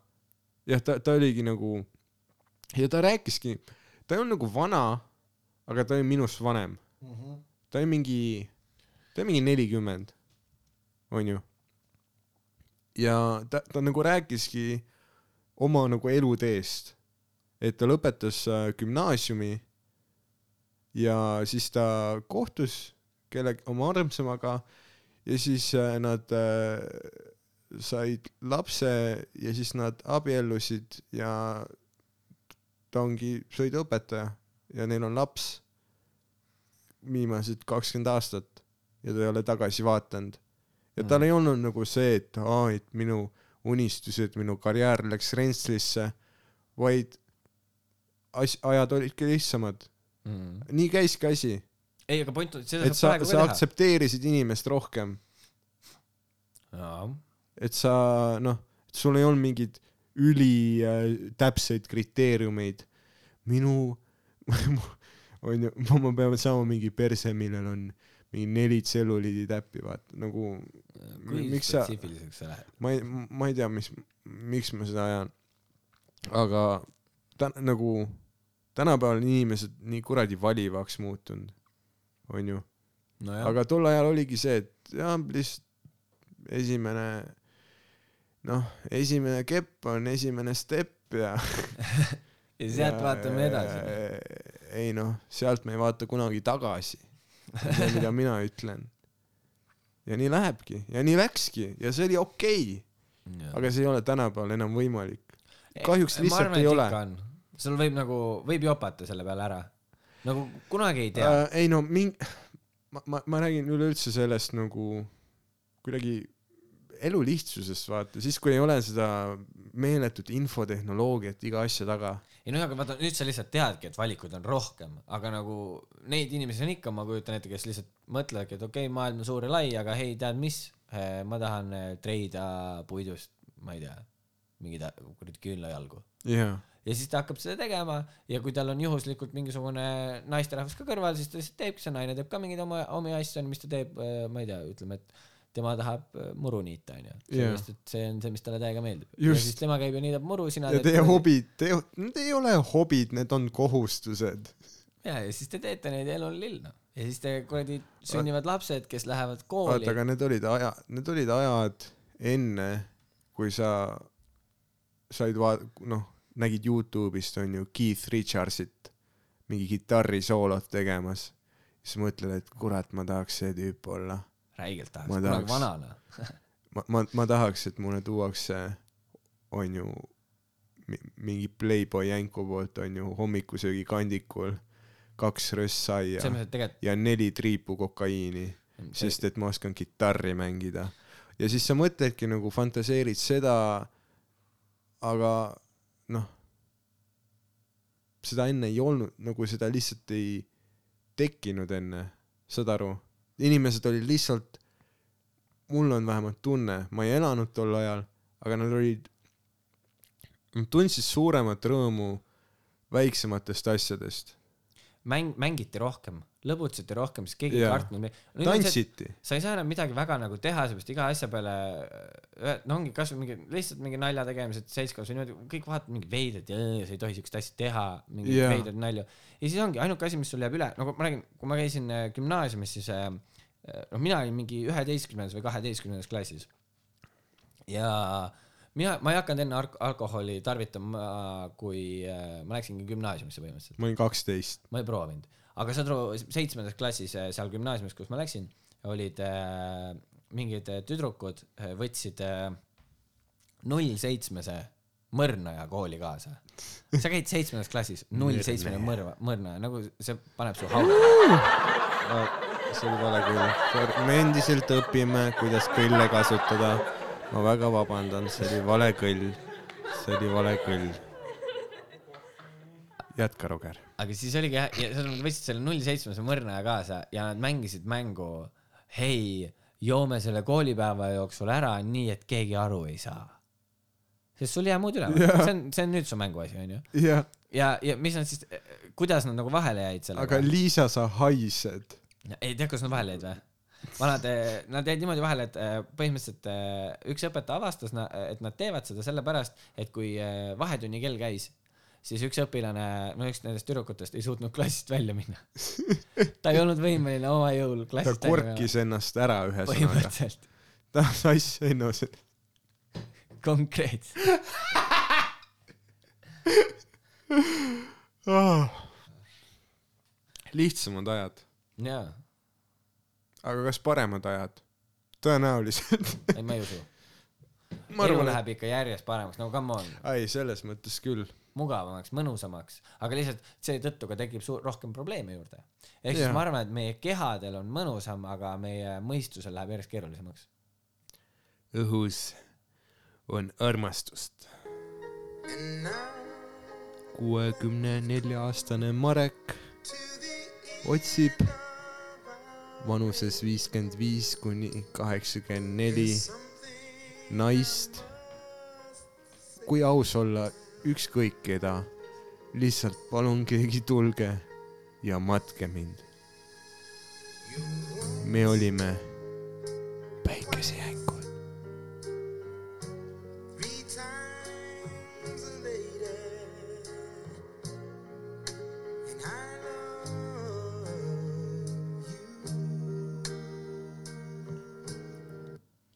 jah, ta, ta oligi nagu ja ta rääkiski, ta ei olnud nagu vana, aga ta oli minust vanem. ta oli mingi ta oli mingi nelikümmend, onju. ja ta, ta nagu rääkiski oma nagu eluteest, et ta lõpetas äh, gümnaasiumi ja siis ta kohtus kelle, oma armsamaga ja siis äh, nad äh, said lapse ja siis nad abiellusid ja ta ongi sõiduõpetaja ja neil on laps viimased kakskümmend aastat ja ta ei ole tagasi vaadanud. ja tal Mm. ei olnud nagu see, et aa, et minu unistused, minu karjäär läks rentslisse, vaid as-, ajad olidki lihtsamad. Mm. nii käiski asi, ei, aga point on, seda et saab sa, praegu sa ka teha. aktsepteerisid inimest rohkem, et sa noh, et sul ei olnud mingid ülitäpseid kriteeriumeid. minu, onju, ma pean saama mingi perse, millel on mingi neli tselluliidi täppi, vaata nagu kui miks sa, ma ei, ma ei tea, mis, miks ma seda ajan. aga ta nagu tänapäeval on inimesed nii kuradi valivaks muutunud, onju. nojah, aga tol ajal oligi see, et jah, lihtsalt esimene, noh, esimene kepp on esimene step ja. ja sealt vaatame edasi. ei noh, sealt me ei vaata kunagi tagasi. Mida mina ütlen. ja nii lähebki ja nii läkski ja see oli okei okay., aga see ei ole tänapäeval enam võimalik. kahjuks lihtsalt ei ole.. sul võib nagu, võib jopata selle peale ära. nagu kunagi ei tea. äh, ei no ming-, ma, ma, ma räägin üleüldse sellest nagu kuidagi elu lihtsusest vaata, siis kui ei ole seda meeletut infotehnoloogiat iga asja taga. ei noh, aga vaata nüüd sa lihtsalt teadki, et valikuid on rohkem, aga nagu neid inimesi on ikka, ma kujutan ette, kes lihtsalt mõtlevadki, et okei okay,, maailm on suur ja lai, aga hei, tead mis, ma tahan eh, treida puidust, ma ei tea, mingeid kuradi küünlajalgu. jaa. ja siis ta hakkab seda tegema ja kui tal on juhuslikult mingisugune naisterahvas ka kõrval, siis ta lihtsalt teebki, see naine teeb ka mingeid oma, omi asju, mis ta teeb, ma ei tea, ütleme, et tema tahab äh, muru niita, onju. sellepärast, et see on see, mis talle täiega meeldib. ja siis tema käib ja niidab muru, sina ja teie. hobid, te, need ei ole hobid, need on kohustused. ja, ja siis te teete neid ja elu on lill, noh. ja siis te kuradi sünnivad lapsed, kes lähevad kooli vaata, aga need olid aja, need olid ajad enne, kui sa said va-, noh, nägid Youtube'ist onju Keith Richardsit mingi kitarrisoolot tegemas. siis mõtled, et kurat, ma tahaks see tüüp olla. Räigelt tahaks, kunagi vanana. ma, ma, ma tahaks, et mulle tuuakse, onju, mingi Playboy jänku poolt onju hommikusöögi kandikul kaks et tegelikult ja neli triipu kokaiini, sest et ma oskan kitarri mängida. ja siis sa mõtledki nagu fantaseerid seda, aga noh, seda enne ei olnud, nagu seda lihtsalt ei tekkinud enne, saad aru? Inimesed olid lihtsalt, mul on vähemalt tunne, ma ei elanud tol ajal, aga nad olid, nad tundsid suuremat rõõmu väiksematest asjadest. mäng, mängiti rohkem, lõbutseti rohkem, sest keegi ei kartnud. tantsiti. sa ei saa enam midagi väga nagu teha, seepärast iga asja peale, no ongi kasvõi mingi, lihtsalt mingi nalja tegemised seltskonnas või niimoodi, kõik vaatavad mingi veidrad ja sa ei tohi siukest asja teha, mingi Jaa. yeah. veidrad nalju. ja siis ongi ainuke asi, mis sul jääb üle, nagu ma räägin, kui ma käisin äh, gümnaasiumis, siis äh, noh, mina olin mingi üheteistkümnendas või kaheteistkümnendas klassis. ja mina, ma ei hakanud enne alk- alkoholi tarvitama, kui äh, ma läksingi gümnaasiumisse põhimõtteliselt. ma olin kaksteist. ma ei proovinud, aga saad aru, seitsmendas klassis äh, seal gümnaasiumis, kus ma läksin, olid äh, mingid äh, tüdrukud äh, võtsid null seitsmese mõrnaja kooli kaasa. sa käid seitsmendas klassis, null seitsmene mõrva, mõrnaja, nagu see paneb su hauga. see oli vale kõll. me endiselt õpime, kuidas kõlle kasutada. ma väga vabandan, see oli vale kõll. see oli vale kõll. jätka, Roger. Aga siis oligi jah, ja mõttes võtsid selle null seitsmese mõrnaja kaasa ja nad mängisid mängu hei, joome selle koolipäeva jooksul ära nii, et keegi aru ei saa. sest sul ei jää muud üle, Jaa. see on, see on nüüd su mänguasi onju. jah, ja, ja mis nad siis, kuidas nad nagu vahele jäid aga sellega? Liisa, sa haised. ei tea, kas nad vahele jäid või? vanad, nad jäid niimoodi vahele, et eh, põhimõtteliselt eh, üks õpetaja avastas, et nad teevad seda sellepärast, et kui eh, vahetunni kell käis, siis üks õpilane, no üks nendest tüdrukutest ei suutnud klassist välja minna. ta ei olnud võimeline oma jõul ta klassist minema. korkis ennast ära ühesõnaga. põhimõtteliselt, ta sassis ennast. konkreetselt. lihtsamad ajad, jaa, aga kas paremad ajad? tõenäoliselt. ei ma ei usu. elu arvan, läheb ikka järjest paremaks, no come on, ei, selles mõttes küll. mugavamaks, mõnusamaks, aga lihtsalt seetõttu ka tekib suur, rohkem probleeme juurde. ehk siis Jaa. ma arvan, et meie kehadel on mõnusam, aga meie mõistusel läheb järjest keerulisemaks. õhus on armastust. kuuekümne nelja aastane Marek otsib vanuses viiskümmend viis kuni kaheksakümmend neli naist, kui aus olla ükskõik keda, lihtsalt palun keegi tulge ja matke mind. me olime päikesejänkud.